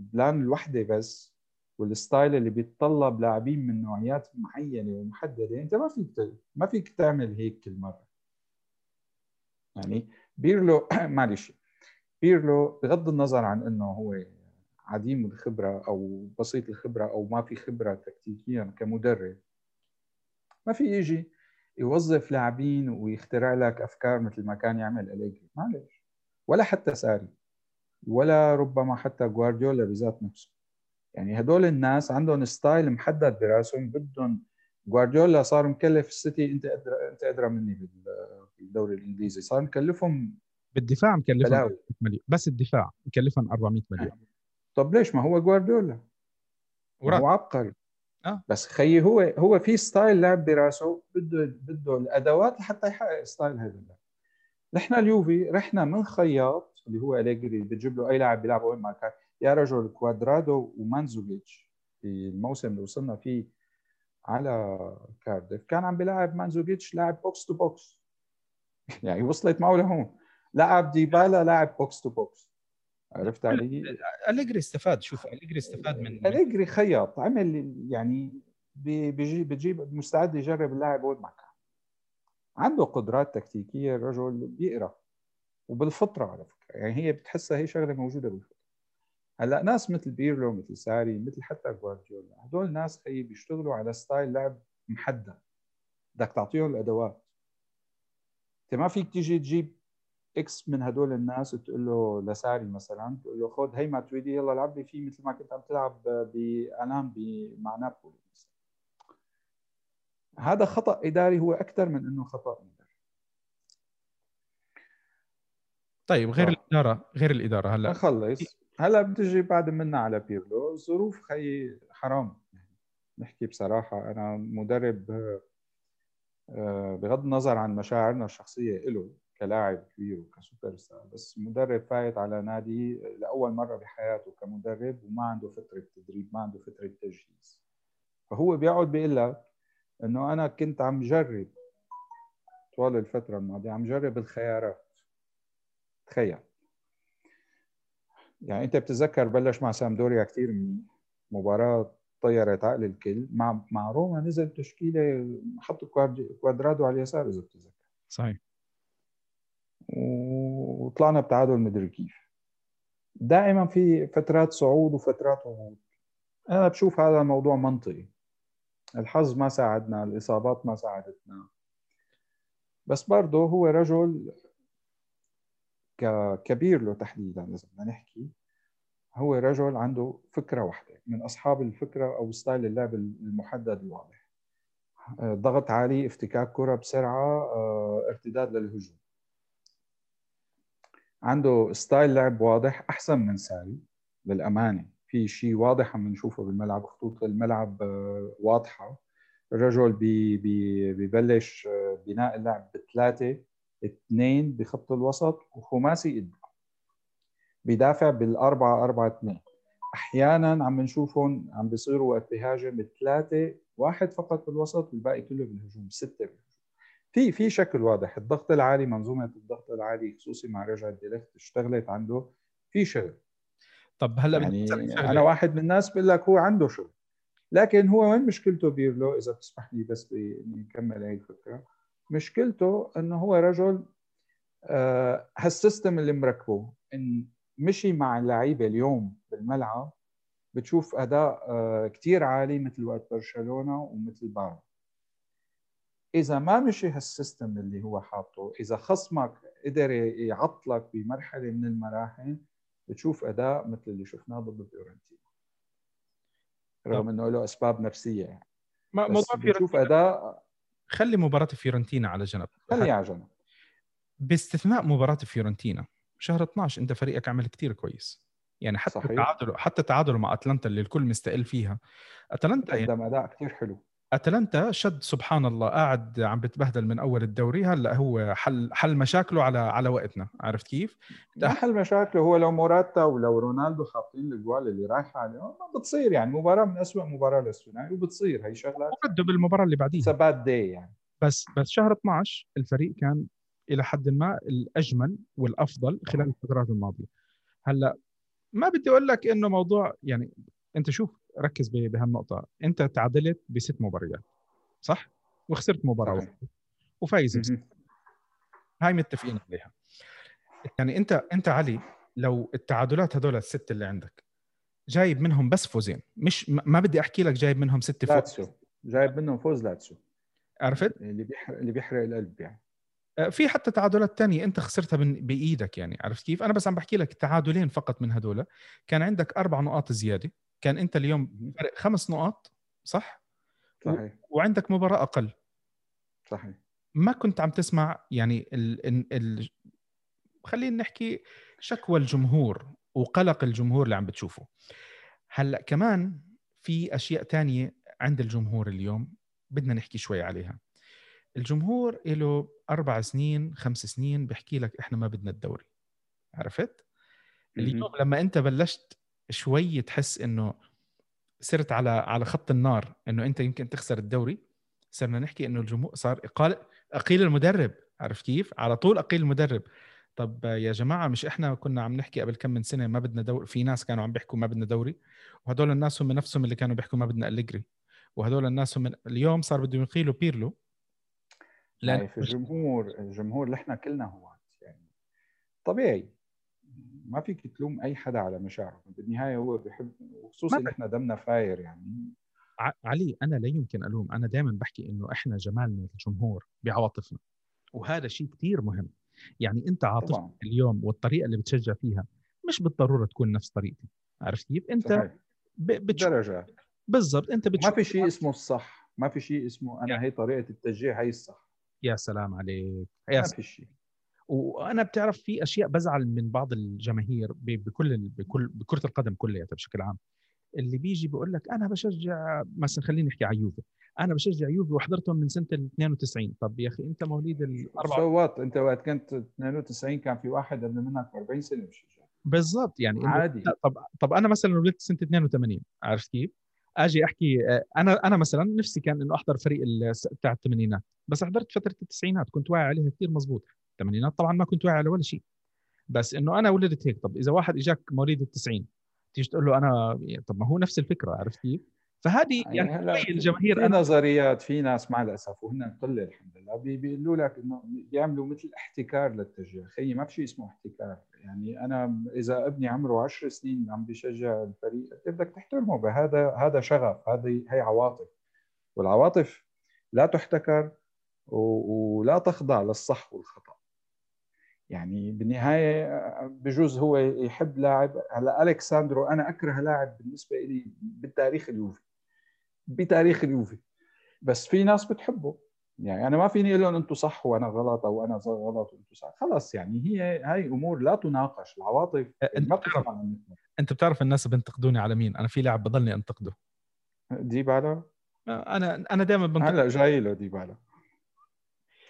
ال plan الوحدة بس وال style اللي بيتطلب لاعبين من نوعيات معينة ومحددة. أنت ما فيك ما فيك تعمل هيك كل مرة. يعني بيرلو معلش بيرلو بغض النظر عن إنه هو عديم الخبرة أو بسيط الخبرة أو ما في خبرة تكتيكيا كمدرب ما في يجي يوظف لاعبين ويخترع لك أفكار مثل ما كان يعمل أليجري. معلش ولا حتى ساري. ولا ربما حتى جوارديولا بذات نفسه. يعني هدول الناس عندهم style محدد براسهم بدهم جوارديولا صار مكلف السيتي انت أدرى انت أدرى مني بالدوري الإنجليزي. صار مكلفهم بالدفاع مكلفهم مليون. بس الدفاع مكلفهم 400 مليون. آه. طب ليش؟ ما هو جوارديولا. هو عبقري. آه. بس خيي هو هو في style لعب براسه بده بده الأدوات لحتى يحقق style هذا اللعب نحن اليوفي رحنا من خياط اللي هو أليجري بتجيب له أي لاعب بيلعب وين ما كان يا رجل كوادرادو وماندزوكيتش في الموسم اللي وصلنا فيه على كارديف. كان عم بيلعب ماندزوكيتش لاعب box to box يعني وصلت معه لهون. لعب ديبالا لاعب box to box عرفت علي؟ أليجري استفاد شوف أليجري استفاد من أليجري خياط. عمل يعني بيجي بتجيب مستعد يجرب اللاعب وين ما كان عنده قدرات تكتيكية الرجل بيقرأ. وبالفطرة على فكرة. يعني هي بتحسها هي شغلة موجودة بالفطرة. هلأ ناس مثل بيرلو مثل ساري مثل حتى جوارديولا هدول ناس خي بيشتغلوا على style لعب محدد. بدك تعطيهم الأدوات. إنت ما فيك تيجي تجيب X من هدول الناس تقول له لساري مثلا تقول له خذ هي ماتويدي يلا العب لي فيه مثل ما كنت عم تلعب بألان مع نابولي هذا خطأ إداري هو أكثر من إنه خطأ اداري طيب غير آه. الإدارة غير الإدارة هلا. نخلص. هلا بتجي بعد منا على بيرلو الظروف خي حرام. نحكي بصراحة أنا مدرب آه، بغض النظر عن مشاعرنا الشخصية له كلاعب كبير وكسوبر ستار بس مدرب فايت على نادي لأول مرة بحياته كمدرب وما عنده فتره تدريب ما عنده فتره تجهيز. فهو بيقعد بيقول لك إنه أنا كنت عم جرب طوال الفترة الماضية عم جرب الخيارات. تخيل. يعني أنت بتتذكر بلش مع سامدوريا كثير منيح مباراة طيرت عقل الكل. مع مع روما نزل تشكيلة حطوا كوادرادو على اليسار إذا بتتذكر. صحيح. وطلعنا بتعادل مدري كيف. دائما في فترات صعود وفترات هبوط أنا بشوف هذا الموضوع منطقي. الحظ ما ساعدنا الإصابات ما ساعدتنا. بس برضه هو رجل كبير له تحديدا إذا بدنا نحكي هو رجل عنده فكرة واحدة من أصحاب الفكرة أو style اللعب المحدد الواضح. ضغط عالي افتكاك كرة بسرعة آه، ارتداد للهجوم. عنده style لعب واضح أحسن من ساري للأمانة. في شيء واضح عم نشوفه بالملعب خطوط الملعب آه، واضحة. الرجل بي ببلش آه، بناء اللعب بثلاثة اثنين بخط الوسط وخماسي قدام بيدافع بالأربعة أربعة اثنين أحيانا عم نشوفهم عم بيصيروا وقت بهاجم بثلاثة واحد فقط بالوسط والباقي كله بالهجوم ستة بالهجوم. في في شكل واضح. الضغط العالي منظومة الضغط العالي خصوصي مع رجعه ديليخت اشتغلت عنده. في شغل. طب هلا يعني أنا واحد من الناس بقول لك هو عنده شغل. لكن هو وين مشكلته بيرلو؟ إذا بتسمح لي بس نكمل هي الفكرة. مشكلته إنه هو رجل آه هال system اللي مركبه إن مشي مع اللعيبة اليوم بالملعب بتشوف أداء آه كثير عالي مثل وقت برشلونة ومثل بايرن إذا ما مشي هال system اللي هو حاطه إذا خصمك قدر يعطلك بمرحلة من المراحل بتشوف أداء مثل اللي شفناه ضد فيورنتينا. رغم إنه له أسباب نفسية يعني. ما بتشوف أداء خلي مباراة فيورنتينا على جنب. خلي على جنب. باستثناء مباراة فيورنتينا شهر 12 انت فريقك عمل كثير كويس. يعني حتى صحيح. تعادله حتى تعادله مع أتلانتا اللي الكل مستقل فيها. أتلانتا يعني قدم أداء كثير حلو. أتلانتا شد سبحان الله قاعد عم بتبهدل من أول الدوري هلأ هو حل حل مشاكله على على وقتنا عرفت كيف؟ ما حل مشاكله هو لو موراتا ولو رونالدو حاطين الجوال اللي رايحه عليهم ما بتصير يعني مباراة من أسوأ مباراة للثنائي وبتصير هي شغلات وبده بالمباراه اللي بعديها. ثبات دي يعني. بس بس شهر 12 الفريق كان إلى حد ما الأجمل والأفضل خلال الفترات الماضية. هلأ ما بدي أقول لك إنه موضوع يعني أنت شوف ركز بهالنقطة. أنت تعادلت بست مباريات صح؟ وخسرت مباراة. واحدة وفايز بست. هاي متفقين عليها. يعني أنت أنت علي لو التعادلات هدول الست اللي عندك جايب منهم بس فوزين. مش ما بدي أحكي لك جايب منهم ست فوز. لاتسيو. جايب منهم فوز لاتسيو. عرفت؟ اللي بيحرق اللي بيحرق القلب يعني. آه، في حتى تعادلات تانية أنت خسرتها بإيدك يعني. عرفت كيف؟ أنا بس عم بحكي لك تعادلين فقط من هدول كان عندك أربع نقاط زيادة. كان أنت اليوم فرق خمس نقاط صح؟ صحيح. وعندك مباراة أقل. صحيح. ما كنت عم تسمع يعني ال ال ال خلينا نحكي شكوى الجمهور وقلق الجمهور اللي عم بتشوفه. هلأ كمان في أشياء تانية عند الجمهور اليوم بدنا نحكي شوي عليها. الجمهور له أربع سنين خمس سنين بحكي لك إحنا ما بدنا الدوري. عرفت؟ اليوم لما أنت بلشت شوي تحس إنه صرت على على خط النار إنه أنت يمكن تخسر الدوري. صرنا نحكي إنه الجمهور صار إقال أقيل المدرب. عرفت كيف؟ على طول أقيل المدرب. طب يا جماعة مش إحنا كنا عم نحكي قبل كم من سنة ما بدنا دوري في ناس كانوا عم بيحكوا ما بدنا دوري وهدول الناس هم نفسهم اللي كانوا بيحكوا ما بدنا أليجري. وهدول الناس هم اليوم صار بدهم يقيلوا بيرلو. لأن في الجمهور الجمهور اللي إحنا كلنا هو يعني طبيعي. ما فيك تلوم أي حدا على مشاعره. بالنهاية هو بيحب وخصوصا ما إحنا دمنا فاير يعني. علي أنا لا يمكن ألوم. أنا دائما بحكي إنه إحنا جمالنا الجمهور بعواطفنا وهذا شيء كثير مهم. يعني أنت عاطفتك اليوم والطريقة اللي بتشجع فيها مش بالضرورة تكون نفس طريقتي. عرفت كيف؟ أنت صحيح. بتشوف درجات بالضبط. أنت ما بتشوف في شيء اسمه الصح. ما في شيء اسمه أنا هي طريقة التشجيع هي الصح. يا سلام عليك. يا ما. في شيء. وأنا بتعرف في أشياء بزعل من بعض الجماهير بكل بكل بكرة القدم كلها بشكل عام. اللي بيجي بيقول لك أنا بشجع مثلا خلينا نحكي على يوفي. أنا بشجع يوفي وحضرتهم من سنة ال 92 طب يا أخي أنت مواليد ال 4 سوات أنت وقت كنت 92 كان في واحد قبل منك 40 سنة بشجع بالضبط يعني عادي. طب طب أنا مثلا ولدت سنة 82 عرفت كيف؟ آجي أحكي آه، أنا أنا مثلا نفسي كان إنه أحضر فريق بتاع الثمانينات بس حضرت فترة التسعينات كنت واعي عليها كثير مزبوط الثمانينات طبعا ما كنت واعي على ولا شيء. بس إنه أنا ولدت هيك طب إذا واحد إجاك مواليد التسعين تيجي تقول له أنا طب ما هو نفس الفكرة عرفت كيف؟ فهذه يعني هلا شوي الجماهير في نظريات في ناس مع الأسف وهن قلة الحمد لله بي- بيقولوا لك إنه بيعملوا مثل احتكار للتشجيع. خيي ما في شيء اسمه احتكار. يعني أنا إذا ابني عمره 10 سنين عم بيشجع الفريق أنت بدك تحترمه؟ بهذا هذا شغف هذه هي عواطف. والعواطف لا تحتكر ولا تخضع للصح والخطأ. يعني بالنهاية بجوز هو يحب لاعب. هلأ الكساندرو أنا أكره لاعب بالنسبة لي بالتاريخ اليوفي بتاريخ اليوفي. بس في ناس بتحبه. يعني أنا ما فيني أقول لهم أنتم صح وأنا غلط أو أنا غلط وأنتم صح. خلص يعني هي هاي أمور لا تناقش. العواطف أنت ما بتعرف-. أنت بتعرف الناس بينتقدوني على مين؟ أنا في لاعب بضلني أنتقده. ديبالا؟ أنا أنا دائما بنتقد هلأ جاي له ديبالا.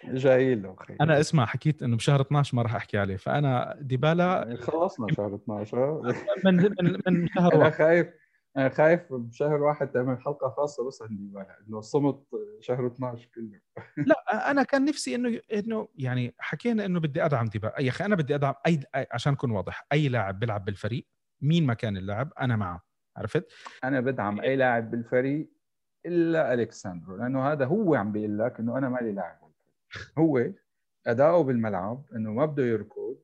جاي له خي أنا اسمع حكيت إنه بشهر 12 ما راح أحكي عليه فأنا ديبالا خلصنا شهر 12 من من من شهر أنا خايف أنا خايف بشهر واحد تعمل حلقة خاصة بس عن ديبالا إنه صمت شهر 12 كله. لا أنا كان نفسي انه إنه يعني حكينا إنه بدي أدعم ديبالا. يا أخي أنا بدي أدعم اي عشان أكون واضح أي لاعب بيلعب بالفريق مين ما كان اللاعب أنا معه عرفت؟ أنا بدعم أي لاعب بالفريق إلا الكساندرو لأنه هذا هو عم بيقول لك إنه أنا مالي لاعب. هو أداؤه بالملعب إنه ما بده يركض.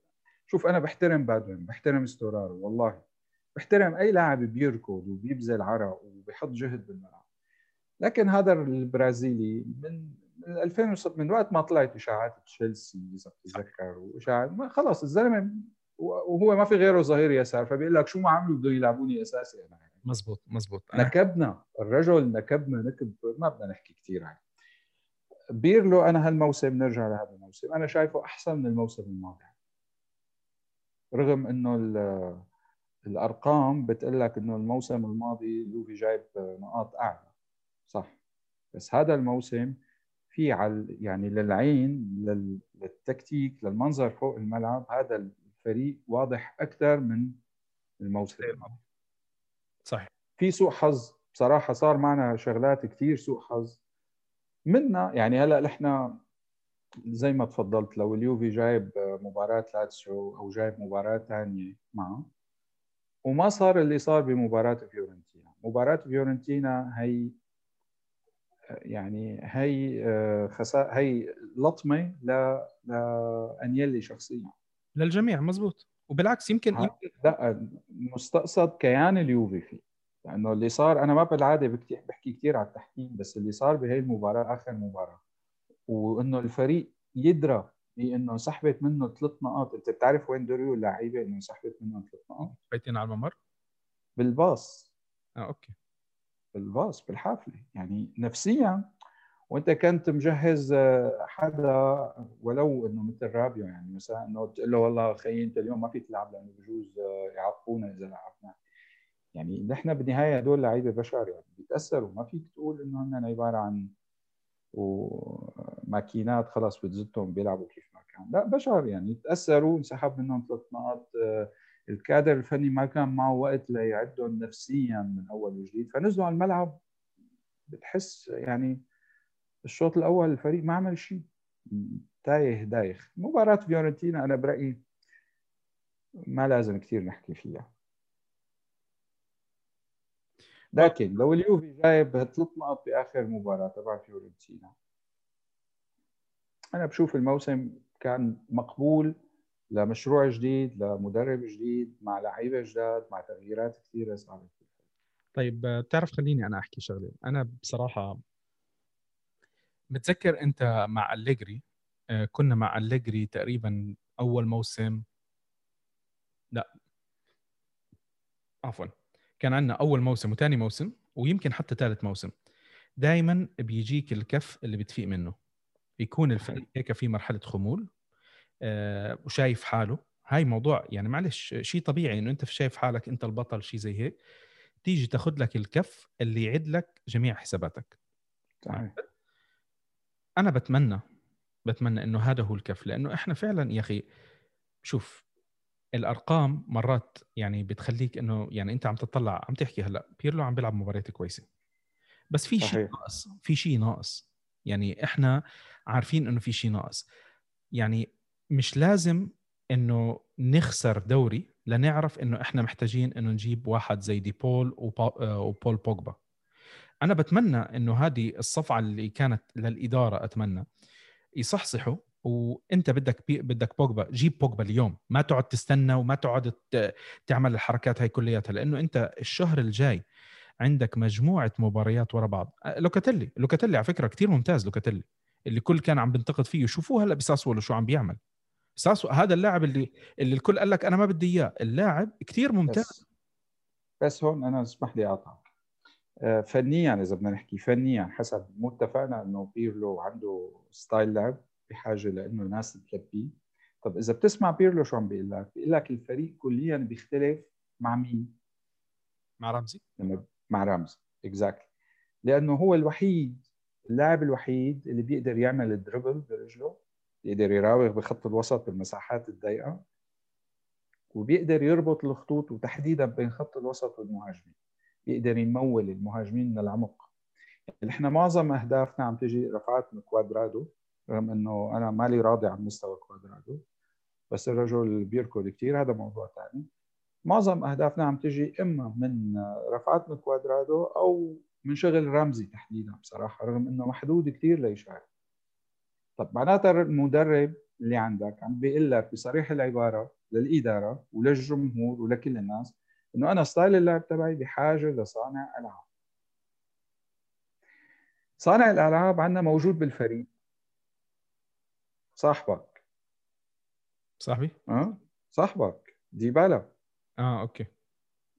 شوف أنا بحترم بادوين بحترم ستورارو والله. بحترم أي لاعب بيركض وبيبذل عرق وبيحط جهد بالملعب. لكن هذا البرازيلي من من 2006 من وقت ما طلعت إشاعات تشيلسي إذا بتتذكر واشاعات ما خلص الزلمة وهو ما في غيره ظهير يسار فبيقول لك شو ما عملوا بده يلعبوني أساسي أنا. مزبوط مزبوط. أنا نكبنا الرجل نكبنا نكب ما بدنا نحكي كثير عنه. بيرلو أنا هالموسم نرجع لهذا الموسم. أنا شايفه أحسن من الموسم الماضي. رغم إنه ال- الأرقام بتقول لك إنه الموسم الماضي اليوفي جايب نقاط أعلى. صح. بس هذا الموسم في على يعني للعين للتكتيك للمنظر فوق الملعب هذا الفريق واضح أكثر من الموسم الماضي. صحيح. في سوء حظ. بصراحة صار معنا شغلات كثير سوء حظ. منا. يعني هلا نحن زي ما تفضلت لو اليوفي جايب مباراة لاتسيو أو جايب مباراة ثانية معه وما صار اللي صار بمباراة فيورنتينا. مباراة فيورنتينا هي يعني هي خسا هي لطمة ل لأنيلي شخصيا. للجميع مزبوط. وبالعكس يمكن, يمكن لا مستقصد كيان اليوفي فيه. لأنه اللي صار أنا ما بالعادة بحكي كثير على التحكيم بس اللي صار بهي المباراة آخر مباراة وإنه الفريق يدرى بإنه انسحبت منه ثلاث نقاط. أنت بتعرف وين دريو اللعيبة إنه انسحبت منهم ثلاث نقاط؟ بيتين على الممر؟ بالباص. آه okay. بالباص بالحافلة. يعني نفسيا وأنت كنت مجهز آه، حدا ولو إنه مثل رابيو يعني مثلا إنه تقول له والله خيي أنت اليوم ما فيك تلعب لأنه بجوز آه، يعاقبونا إذا لعبنا. يعني نحن بالنهاية هدول لعيبه بشر يعني بيتاثروا ما فيك تقول إنه هن عبارة عن وماكينات خلص بتزتهم بيلعبوا كيف ما كان. لا بشر يعني تاثروا انسحب منهم ثلاث نقاط. آه، الكادر الفني ما كان معه وقت ليعدهم نفسيا من أول وجديد. فنزلوا على الملعب. بتحس يعني الشوط الأول الفريق ما عمل شيء. تايه دايخ. مباراة فيورنتينا أنا برأيي ما لازم كثير نحكي فيها. لكن لو اليوفي جايب ثلاث نقط بآخر مباراة تبع فيورنتينا. أنا بشوف الموسم كان مقبول لمشروع جديد لمدرب جديد مع لعيبة جداد مع تغييرات كثيرة صارت طيب بتعرف خليني أنا أحكي شغلة. أنا بصراحة متذكر أنت مع أليجري آه، كنا مع أليجري تقريبا أول موسم. لا. عفوا. كان عندنا أول موسم وثاني موسم ويمكن حتى ثالث موسم. دائما بيجيك الكف اللي بتفيق منه. يكون الفريق هيك في مرحلة خمول آه وشايف حاله. هاي موضوع يعني معلش شيء طبيعي إنه أنت شايف حالك أنت البطل شيء زي هيك. تيجي تاخذ لك الكف اللي يعد لك جميع حساباتك. صحيح. أنا بتمنى بتمنى إنه هذا هو الكف لأنه إحنا فعلا يا أخي شوف الأرقام مرات يعني بتخليك إنه يعني أنت عم تطلع عم تحكي هلأ بيرلو عم بيلعب مباريات كويسة. بس في شيء ناقص في شيء ناقص. يعني إحنا عارفين إنه في شيء ناقص. يعني مش لازم إنه نخسر دوري لنعرف إنه إحنا محتاجين إنه نجيب واحد زي دي بول وبول بوجبا. أنا بتمنى إنه هذه الصفعة اللي كانت للإدارة أتمنى يصحصحوا وانت بدك بي بدك بوجبا جيب بوجبا اليوم. ما تقعد تستنى وما تقعد تعمل الحركات هاي كلياتها لأنه انت الشهر الجاي عندك مجموعة مباريات ورا بعض. لوكاتيلي لوكاتيلي على فكرة كثير ممتاز لوكاتيلي. اللي كل كان عم بنتقد فيه شوفوه هلا بساسولو شو عم بيعمل. ساسو هذا اللاعب اللي اللي الكل قال لك أنا ما بدي إياه. اللاعب كثير ممتاز. بس, بس هون أنا اسمح لي اقطعك آه، فنيا إذا بدنا نحكي فنيا حسب مو اتفقنا إنه بيرلو عنده style لعب. بحاجه لأنه ناس تلبيه طب إذا بتسمع بيرلو شو عم بيقول لك بيقول لك الفريق كليا بيختلف مع مين؟ مع رمزي؟ مع رمزي exactly لأنه هو الوحيد اللاعب الوحيد اللي بيقدر يعمل ال dribble برجله بيقدر يراوغ بخط الوسط بالمساحات الضيقة وبيقدر يربط الخطوط وتحديدا بين خط الوسط والمهاجمين. بيقدر يمول المهاجمين من العمق. يعني إحنا معظم أهدافنا عم تجي رفعات من كوادرادو. رغم إنه أنا مالي راضي عن مستوى كوادرادو بس الرجل بيركض كثير هذا موضوع ثاني معظم أهدافنا عم تجي إما من رفعات من كوادرادو أو من شغل رمزي تحديدا بصراحة رغم إنه محدود كثير ليشارك طب معناتها المدرب اللي عندك عم بيقول لك بصريح العبارة للإدارة وللجمهور ولكل الناس إنه أنا style اللعب تبعي بحاجة لصانع ألعاب. صانع الألعاب عندنا موجود بالفريق. صاحبك. صاحبي؟ آه صاحبك. ديبالا. آه okay.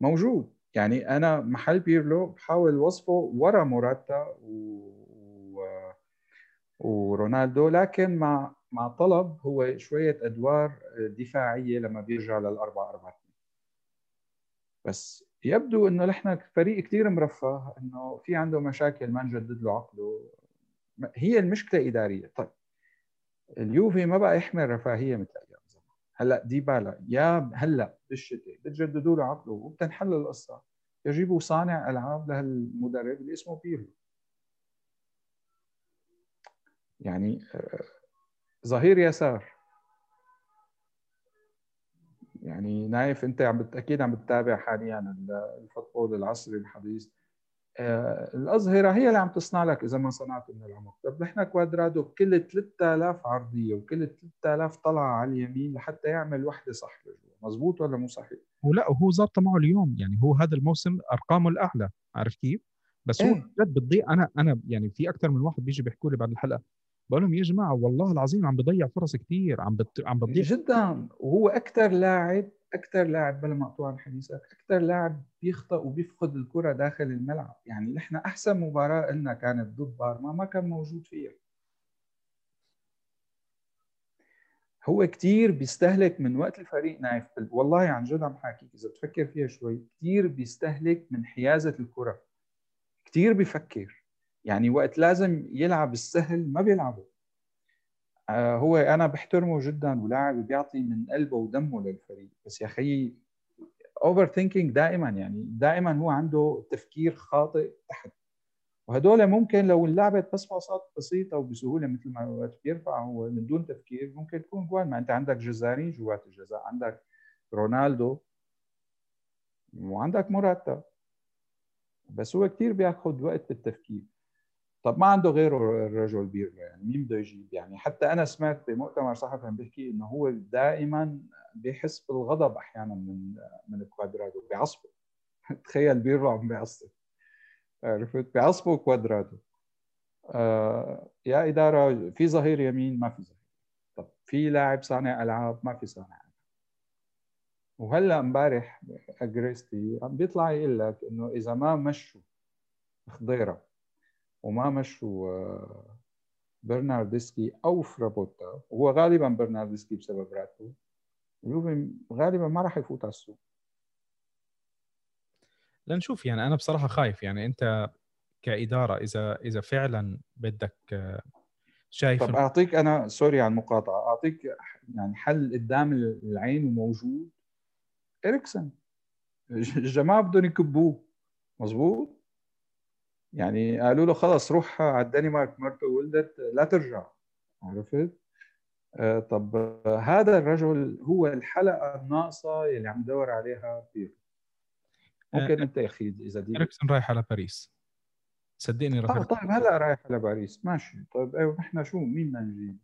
موجود. يعني أنا محل بيرلو بحاول وصفه ورا موراتا و... و... ورونالدو لكن مع مع طلب هو شوية أدوار دفاعية لما بيرجع للأربعة أربعة بس يبدو إنه نحن فريق كثير مرفه إنه في عنده مشاكل ما نجدد له عقده. هي المشكلة إدارية. طيب. اليوفي ما بقى يحمل رفاهية مثل أيام زمان. هلأ ديبالا يا هلأ بالشتاء بتجددوا له عقده وبتنحل القصة. يجيبوا صانع ألعاب لهالمدرب اللي اسمه بيرلو يعني آه، ظهير يسار. يعني نايف أنت عم أكيد عم تتابع حاليا ال football العصري الحديث. الاظهره هي اللي عم تصنع لك إذا ما صنعت من العمق. طب نحن كوادرادو بكل 3000 عرضية وكل 3000 طلعة على اليمين لحتى يعمل وحدة صح لجوا. مزبوط ولا مو صحيح؟ ولا وهو ظابطة معه اليوم. يعني هو هذا الموسم أرقامه الأعلى. عارف كيف؟ بس هو إيه؟ جد بتضيع. أنا أنا يعني في أكثر من واحد بيجي بيحكوا لي بعد الحلقة بقول لهم يا جماعة والله العظيم عم بضيع فرص كثير عم بت... عم بتضيع جدا. وهو أكثر لاعب أكثر لاعب بلا مقطوع حديثك أكثر لاعب بيخطئ وبيفقد الكرة داخل الملعب. يعني نحن أحسن مباراة لنا كانت ضد بارما ما كان موجود فيها. هو كثير بيستهلك من وقت الفريق نايف والله عن جد عم حاكيك إذا بتفكر فيها شوي كثير بيستهلك من حيازة الكرة. كثير بيفكر. يعني وقت لازم يلعب السهل ما بيلعبه. هو أنا بحترمه جدا ولاعب بيعطي من قلبه ودمه للفريق. بس يا أخي overthinking دائما يعني دائما هو عنده تفكير خاطئ تحت. وهدول ممكن لو انلعبت بس باصات بسيطة وبسهولة مثل ما وقت بيرفع هو من دون تفكير ممكن تكون جوال ما أنت عندك جزارين جوات الجزاء عندك رونالدو وعندك موراتا بس هو كثير بياخذ وقت بالتفكير. طب ما عنده غيره الرجل بيرلو يعني مين بده يجيب يعني حتى أنا سمعت بمؤتمر صحفي عم بيحكي إنه هو دائما بيحس بالغضب أحيانا من من كوادرادو بيعصبه. تخيل بيرلو عم بيعصب. عرفت؟ بيعصبوا كوادرادو آه يا إدارة في ظهير يمين ما في ظهير. طب في لاعب صانع ألعاب ما في صانع ألعاب. وهلأ امبارح أجريستي عم بيطلع يقول لك إنه إذا ما مشوا خضيرة وما مشوا آه، برناردسكي أو فرابوتا. وهو غالبا برناردسكي بسبب راتبه. اليوفي غالبا ما راح يفوت على السوق. لنشوف يعني. أنا بصراحة خايف يعني. أنت كإدارة إذا إذا فعلا بدك آه، شايف طب أعطيك أنا سوري على المقاطعة. أعطيك يعني حل قدام العين وموجود. إريكسن. الجماعة بدهم يكبوه. مزبوط يعني قالوا له خلص روح على الدنمارك مرته ولدت لا ترجع. عرفت؟ آه طب هذا الرجل هو الحلقة الناقصة اللي عم دور عليها بيرو. ممكن آه انت يا أخي إذا دي اريكسون رايح على باريس. صدقني راح آه طيب هلا رايح على باريس. ماشي. طيب أيوه نحن شو؟ مين بدنا نجيب؟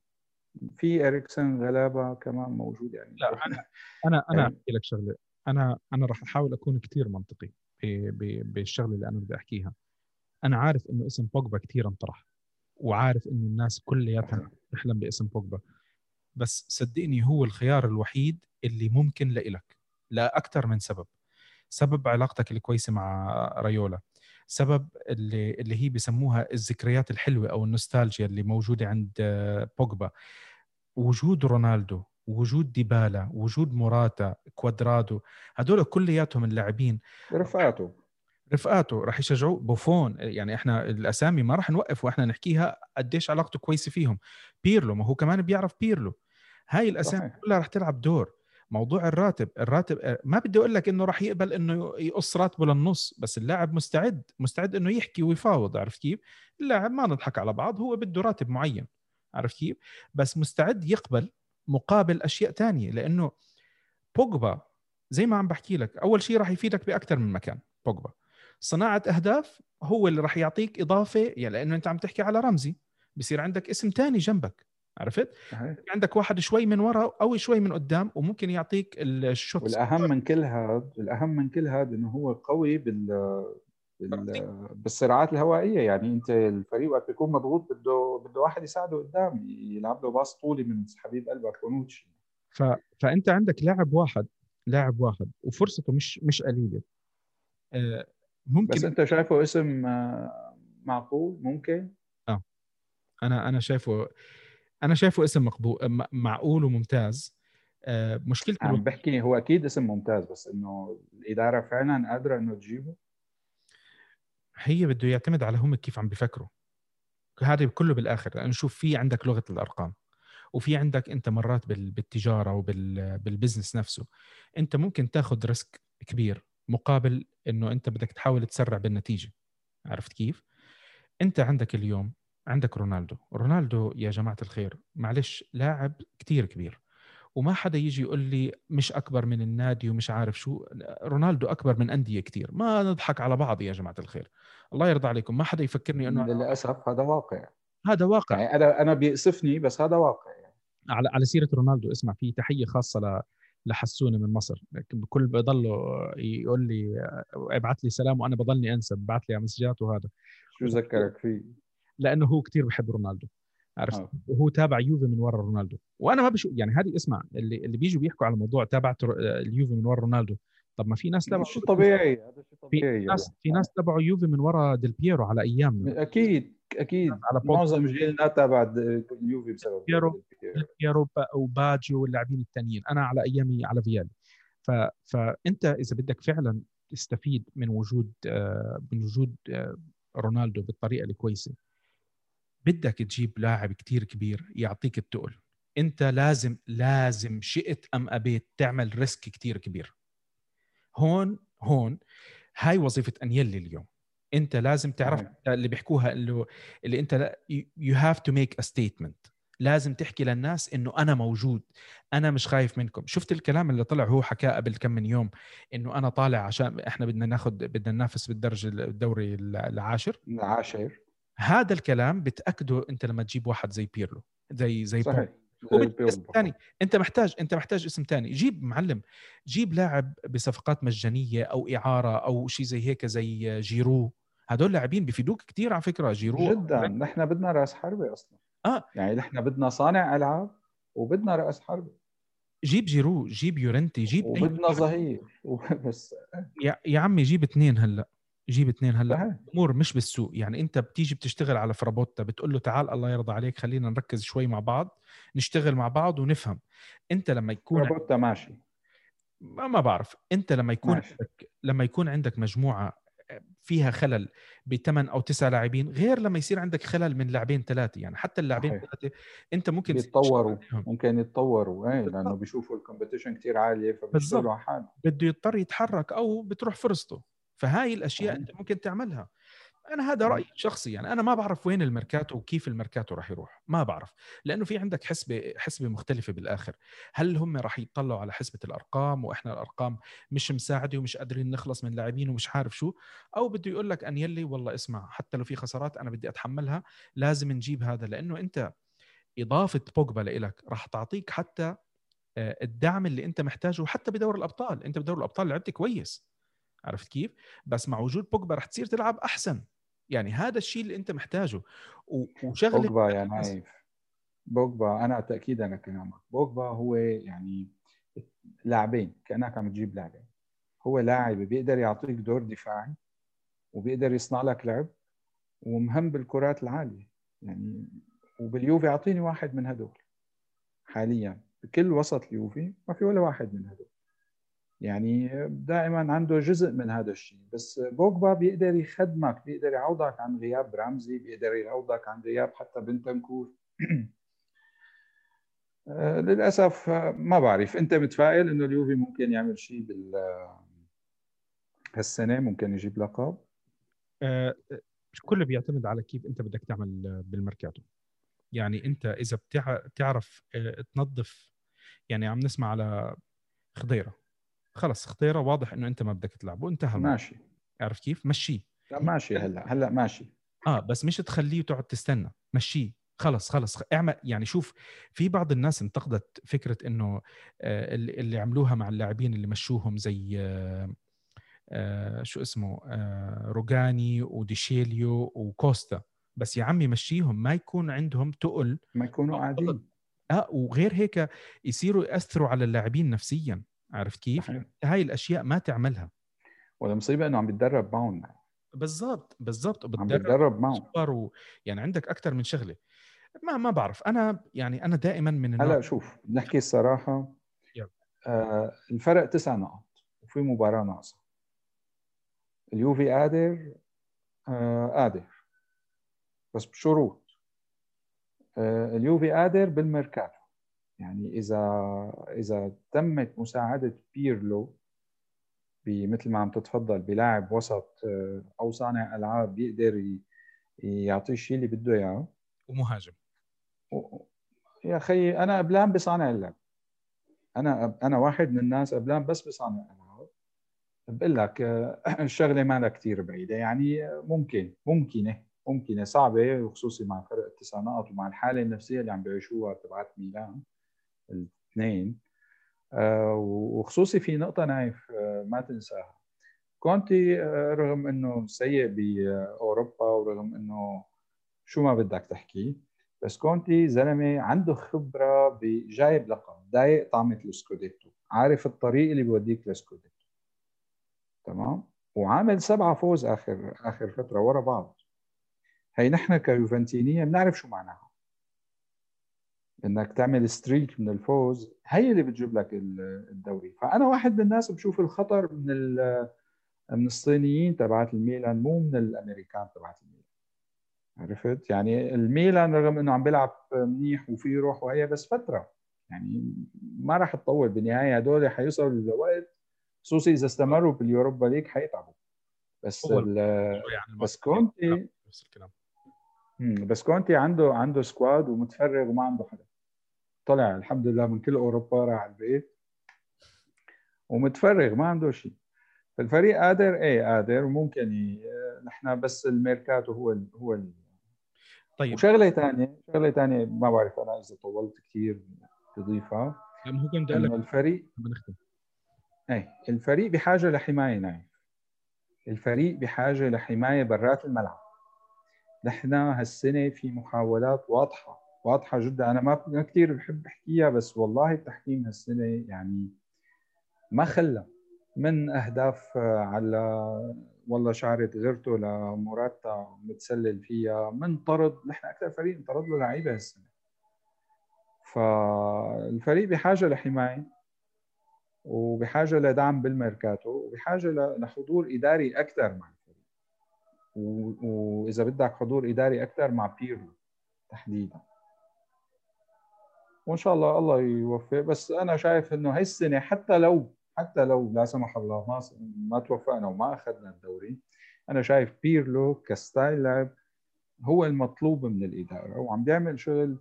في اريكسون غلابة كمان موجود يعني. لا أنا أنا أنا يعني أحكي لك شغلة. أنا أنا راح أحاول أكون كثير منطقي بالشغلة اللي أنا بدي أحكيها. أنا عارف إنه اسم بوجبا كثير انطرح وعارف إنه الناس كلياتها تحلم باسم بوجبا. بس صدقني هو الخيار الوحيد اللي ممكن لإلك لاكثر من سبب. سبب علاقتك الكويسة مع ريولا. سبب اللي اللي هي بسموها الذكريات الحلوة أو النوستالجيا اللي موجودة عند بوجبا. وجود رونالدو وجود ديبالا وجود موراتا كوادرادو هدول كلياتهم اللاعبين. رفقاته رفقاته راح يشجعوه. بوفون يعني إحنا الأسامي ما راح نوقف وإحنا نحكيها قديش علاقته كويسة فيهم. بيرلو ما هو كمان بيعرف بيرلو. هاي الأسامي صحيح. كلها راح تلعب دور. موضوع الراتب الراتب ما بدي أقول لك إنه راح يقبل إنه يقص راتبه للنص بس اللاعب مستعد مستعد إنه يحكي ويفاوض عرفت كيف؟ اللاعب ما نضحك على بعض هو بده راتب معين عرفت كيف؟ بس مستعد يقبل مقابل أشياء تانية لأنه بوجبا زي ما عم بحكي لك أول شيء راح يفيدك باكثر من مكان بوجبا. صناعة أهداف هو اللي راح يعطيك إضافة يعني لأنه أنت عم تحكي على رمزي. بصير عندك اسم تاني جنبك عرفت؟ صحيح. عندك واحد شوي من ورا أو شوي من قدام وممكن يعطيك الشوت والأهم من كل هذا الاهم من كل هذا إنه هو قوي بال بالصراعات الهوائية. يعني أنت الفريق وقت بيكون مضغوط بده بده واحد يساعده قدام يلعب له باص طولي من حبيب قلبك ونوتشي ف... فأنت عندك لاعب واحد لاعب واحد وفرصته مش مش قليلة. آه، ممكن. بس انت شايفه اسم آه، معقول؟ ممكن؟ آه. أنا أنا شايفه أنا شايفه اسم مقبول معقول وممتاز. آه، مشكله عم بحكي هو أكيد اسم ممتاز بس إنه الإدارة فعلا قادرة إنه تجيبه؟ هي بده يعتمد على هم كيف عم بيفكروا هذا كله بالآخر لأنه شوف في عندك لغة الأرقام وفي عندك أنت مرات بالتجارة وبال business نفسه. أنت ممكن تاخذ risk كبير. مقابل إنه أنت بدك تحاول تسرع بالنتيجة. عرفت كيف؟ أنت عندك اليوم عندك رونالدو. رونالدو يا جماعة الخير معلش لاعب كتير كبير. وما حدا يجي يقول لي مش أكبر من النادي ومش عارف شو. رونالدو أكبر من أندية كتير. ما نضحك على بعض يا جماعة الخير. الله يرضى عليكم. ما حدا يفكرني إنه للأسف هذا واقع. هذا واقع. يعني أنا أنا بيأسفني بس هذا واقع. يعني. على على سيرة رونالدو اسمع في تحية خاصة لحسوني من مصر. بكل بضله يقول لي ابعث لي سلام وأنا بضلني أنسى ببعث لي مسجات وهذا. شو ذكرك فيه؟ لأنه هو كثير بحب رونالدو عرفت؟ آه. وهو تابع يوفي من ورا رونالدو. وأنا ما بشوف يعني هذه اسمع اللي اللي بيجوا بيحكوا على موضوع تابعت اليوفي من ورا رونالدو. طب ما في ناس تبعوا شيء طبيعي هذا شيء طبيعي. في ناس في ناس تبعوا يوفي من ورا ديل بييرو على أيامنا. أكيد. أكيد. على معظم جيلنا تابع اليوفي بسبب بيرو بيرو وباجيو واللاعبين الثانيين أنا على أيامي على فيالي. ف... فانت إذا بدك فعلا تستفيد من وجود آه، من وجود آه، رونالدو بالطريقة الكويسة بدك تجيب لاعب كتير كبير يعطيك التقل. أنت لازم لازم شئت أم أبيت تعمل risk كتير كبير. هون هون هاي وظيفة أنيلي اليوم. انت لازم تعرف اللي بيحكوها اللي, اللي انت you have to make a statement لازم تحكي للناس إنه أنا موجود أنا مش خايف منكم. شفت الكلام اللي طلع هو حكاه قبل كم من يوم إنه أنا طالع عشان إحنا بدنا ناخذ بدنا ننافس بالدرجه الدوري العاشر. العاشر. هذا الكلام بتأكده أنت لما تجيب واحد زي بيرلو زي زي صحيح. اسم ثاني أنت محتاج أنت محتاج اسم ثاني جيب معلم جيب لاعب بصفقات مجانية أو إعارة أو شيء زي هيك زي جيرو. هدول لاعبين بيفيدوك كثير على فكرة جيرو جدا. نحن بدنا رأس حربة أصلا. آه. يعني نحن بدنا صانع ألعاب وبدنا رأس حربة. جيب جيرو جيب يورنتي جيب وبدنا ظهير. بس يا, يا عمي جيب اثنين هلأ. جيب اثنين هلأ. الأمور مش بالسوق. يعني أنت بتيجي بتشتغل على فرابوتا بتقول له تعال الله يرضى عليك خلينا نركز شوي مع بعض نشتغل مع بعض ونفهم. أنت لما يكون فرابوتا ماشي. ما, ما بعرف. أنت لما يكون ماشي. عندك لما يكون عندك مجموعة فيها خلل بثمان أو تسع لاعبين غير لما يصير عندك خلل من لاعبين ثلاثة. يعني حتى اللاعبين ثلاثة أنت ممكن يتطوروا ممكن يتطوروا. إيه لأنه بيشوفوا ال competition كثير عالية فبيشتغلوا على حاله بده يضطر يتحرك أو بتروح فرصته. فهاي الأشياء أنت ممكن تعملها. أنا هذا رأيي الشخصي يعني أنا ما بعرف وين الميركاتو وكيف الميركاتو راح يروح. ما بعرف. لأنه في عندك حسبة حسبة مختلفة بالآخر. هل هم راح يطلعوا على حسبة الأرقام وإحنا الأرقام مش مساعدة ومش قادرين نخلص من لاعبين ومش عارف شو؟ أو بده يقول لك أن يلي والله اسمع حتى لو في خسارات أنا بدي أتحملها لازم نجيب هذا. لأنه أنت إضافة بوجبا لك راح تعطيك حتى آه، الدعم اللي أنت محتاجه حتى بدور الأبطال. أنت بدور الأبطال لعبت كويس. عرفت كيف؟ بس مع وجود بوجبا رح تصير تلعب أحسن. يعني هذا الشيء اللي أنت محتاجه. وشغلة بوجبا يا نايف. بوجبا أنا تاكيدا لكلامك بوجبا هو يعني لاعبين كأنك عم تجيب لاعبين. هو لاعب بيقدر يعطيك دور دفاعي وبيقدر يصنع لك لعب ومهم بالكرات العالية. يعني وباليوفي اعطيني واحد من هدول حاليا. بكل وسط اليوفي ما في ولا واحد من هدول. يعني دائما عنده جزء من هذا الشيء. بس بوجبا بيقدر يخدمك بيقدر يعوضك عن غياب رمزي بيقدر يعوضك عن غياب حتى بنتنكور للأسف ما بعرف. أنت متفائل إنه اليوفي ممكن يعمل شيء بال هالسنة؟ ممكن يجيب لقب؟ أه كله بيعتمد على كيف أنت بدك تعمل بالميركاتو يعني أنت إذا بتعرف آه، تنظف يعني عم نسمع على خضيرة. خلص خطيره واضح إنه أنت ما بدك تلعبه انتهى ماشي. عارف كيف؟ مشيه. لا ماشي هلا هلا ماشي. آه بس مش تخليه وتقعد تستنى. مشيه. خلص خلص. اعمل يعني شوف في بعض الناس انتقدت فكرة إنه آه اللي, عملوها مع اللاعبين اللي مشوهم زي آه آه شو اسمه روجاني وديشيليو وكوستا. بس يا عمي مشيهم ما يكون عندهم تقل. ما يكونوا قاعدين. آه وغير هيك يصيروا يأثروا على اللاعبين نفسيا. عرفت كيف؟ صحيح. هاي الأشياء ما تعملها. والمصيبه إنه عم بيتدرب معهم. بالضبط بالضبط. عم بيتدرب معهم. و... يعني عندك أكثر من شغلة. ما ما بعرف. أنا يعني أنا دائما من هلا شوف نحكي الصراحة. آه الفرق تسع نقط وفي مباراة ناقصة. اليوفي قادر آه قادر. بس بشروط. آه اليوفي قادر بالميركاتو. يعني إذا إذا تمت مساعدة بيرلو مثل ما عم تتفضل بلاعب وسط آه، أو صانع ألعاب بيقدر يعطيه الشيء اللي بده إياه. ومهاجم. يا أخي أنا قبلان بصانع اللعب. أنا أنا واحد من الناس قبلان بس بصانع ألعاب. بقول لك آه، الشغلة ما لها كثير بعيدة. يعني ممكن ممكنة ممكنة صعبة وخصوصي مع فرق التسع نقط ومع الحالة النفسية اللي عم بيعيشوها تبعت ميلان. الاثنين. آه، وخصوصي في نقطة نايف آه، ما تنساها. كونتي رغم إنه سيء بأوروبا ورغم إنه شو ما بدك تحكي بس كونتي زلمة عنده خبرة جايب لقب دايق طعمة ال scudetto عارف الطريق اللي بيوديك لل scudetto تمام؟ وعامل سبعة فوز آخر آخر فترة ورا بعض. هي نحن كيوفنتينية بنعرف شو معناها. إنك تعمل streak من الفوز هي اللي بتجيب لك الدوري. فأنا واحد من الناس بشوف الخطر من من الصينيين تبعت الميلان مو من الأمريكان تبعت الميلان. عرفت؟ يعني الميلان رغم إنه عم بيلعب منيح وفي روح وهي بس فترة. يعني ما راح تطول. بالنهاية هدول حيوصلوا لوقت خصوصي إذا استمروا باليوروبا ليج حيتعبوا. بس يعني بس كونتي نفس الكلام. بس كونتي عنده عنده squad ومتفرغ وما عنده حدا. طلع الحمد لله من كل أوروبا راح على البيت ومتفرغ ما عنده شيء. فالفريق قادر؟ إيه قادر. وممكن ي... نحن بس الميركاتو هو ال... هو ال... طيب. وشغلة ثانية شغلة ثانية ما بعرف أنا إذا طولت كثير تضيفها. هو كنت إنه الفريق بنختم إيه الفريق بحاجة لحماية نايف. الفريق بحاجة لحماية برات الملعب. نحن هالسنة في محاولات واضحة. واضحة جدا. أنا ما كثير بحب أحكيها بس والله التحكيم هالسنة يعني ما خلى من أهداف على والله شعرت غيرته لموراتا متسلل فيها. من طرد نحن أكثر فريق انطرد له لعيبة هالسنة. فالفريق بحاجة لحماية وبحاجة لدعم بالميركاتو وبحاجة لحضور إداري أكثر مع الفريق. وإذا بدك حضور إداري أكثر مع بيرلو تحديدا. وإن شاء الله الله يوفق. بس أنا شايف إنه هاي السنة حتى لو حتى لو لا سمح الله ما ما توفقنا وما أخذنا الدوري أنا شايف بيرلو ك style لعب هو المطلوب من الإدارة وعم بيعمل شغل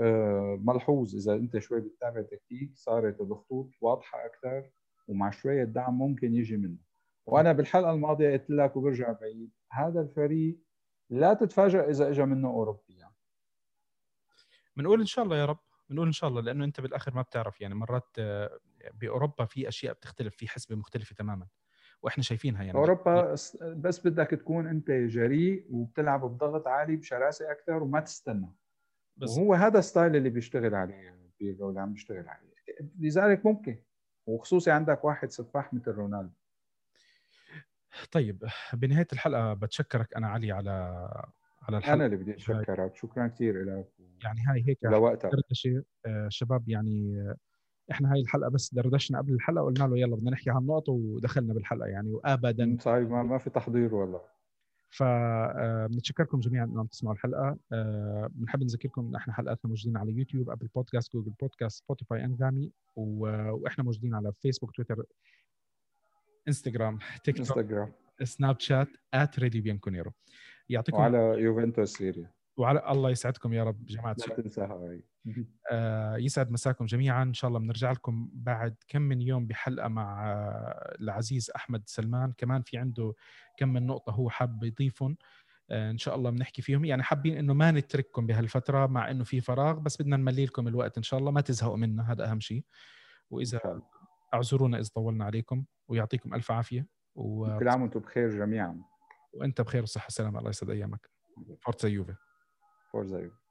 آه، ملحوظ. إذا أنت شوي بتتابع تكتيك صارت الخطوط واضحة أكثر ومع شوية دعم ممكن يجي منه. وأنا بالحلقة الماضية قلت لك وبرجع بعيد هذا الفريق لا تتفاجئ إذا اجى منه اوروبي يعني. بنقول إن شاء الله يا رب. بنقول إن شاء الله لأنه أنت بالآخر ما بتعرف يعني مرات آه، بأوروبا في أشياء بتختلف في حسبة مختلفة تماما وإحنا شايفينها يعني. أوروبا بس بدك تكون أنت جريء وبتلعب بضغط عالي بشراسة أكثر وما تستنى. بس وهو هذا ال style اللي بيشتغل عليه بيرلو اللي عم بيشتغل عليه. لذلك ممكن وخصوصي عندك واحد سفاح مثل رونالدو. طيب بنهاية الحلقة بتشكرك أنا علي على على الحلقة أنا اللي بدي اتشكرك شكرا كثير لك يعني هاي هيك لوقتك آه، شباب يعني آه، إحنا هاي الحلقة بس دردشنا قبل الحلقة وقلنا له يلا بدنا نحكي عن نقط ودخلنا بالحلقة يعني وابدا. صحيح ما, ما في تحضير والله. فبنتشكركم جميعا انكم تسمعوا الحلقة. بنحب نذكركم إن إحنا حلقاتنا موجودين على يوتيوب أبل بودكاست جوجل بودكاست سبوتيفاي انغامي وإحنا موجودين على فيسبوك تويتر إنستغرام تيك توك إنستغرام. سناب شات @راديو بيانكونيرو يعطيكم وعلى يوفنتوس سيريا. وعلى الله يسعدكم يا رب جماعة لا تنساها هاي آه يسعد مساكم جميعا. إن شاء الله بنرجع لكم بعد كم من يوم بحلقة مع آه العزيز أحمد سلمان. كمان في عنده كم من نقطة هو حاب يضيفهم. آه إن شاء الله بنحكي فيهم. يعني حابين إنه ما نترككم بهالفترة مع إنه في فراغ بس بدنا نملي لكم الوقت إن شاء الله. ما تزهقوا منا هذا أهم شيء. وإذا أعذرونا إذا طولنا عليكم ويعطيكم ألف عافية. و... كل عام وأنتم بخير جميعا. وأنت بخير وصحة وسلامة. الله يسعد أيامك. فورتزا يوفي فورتزا يوفي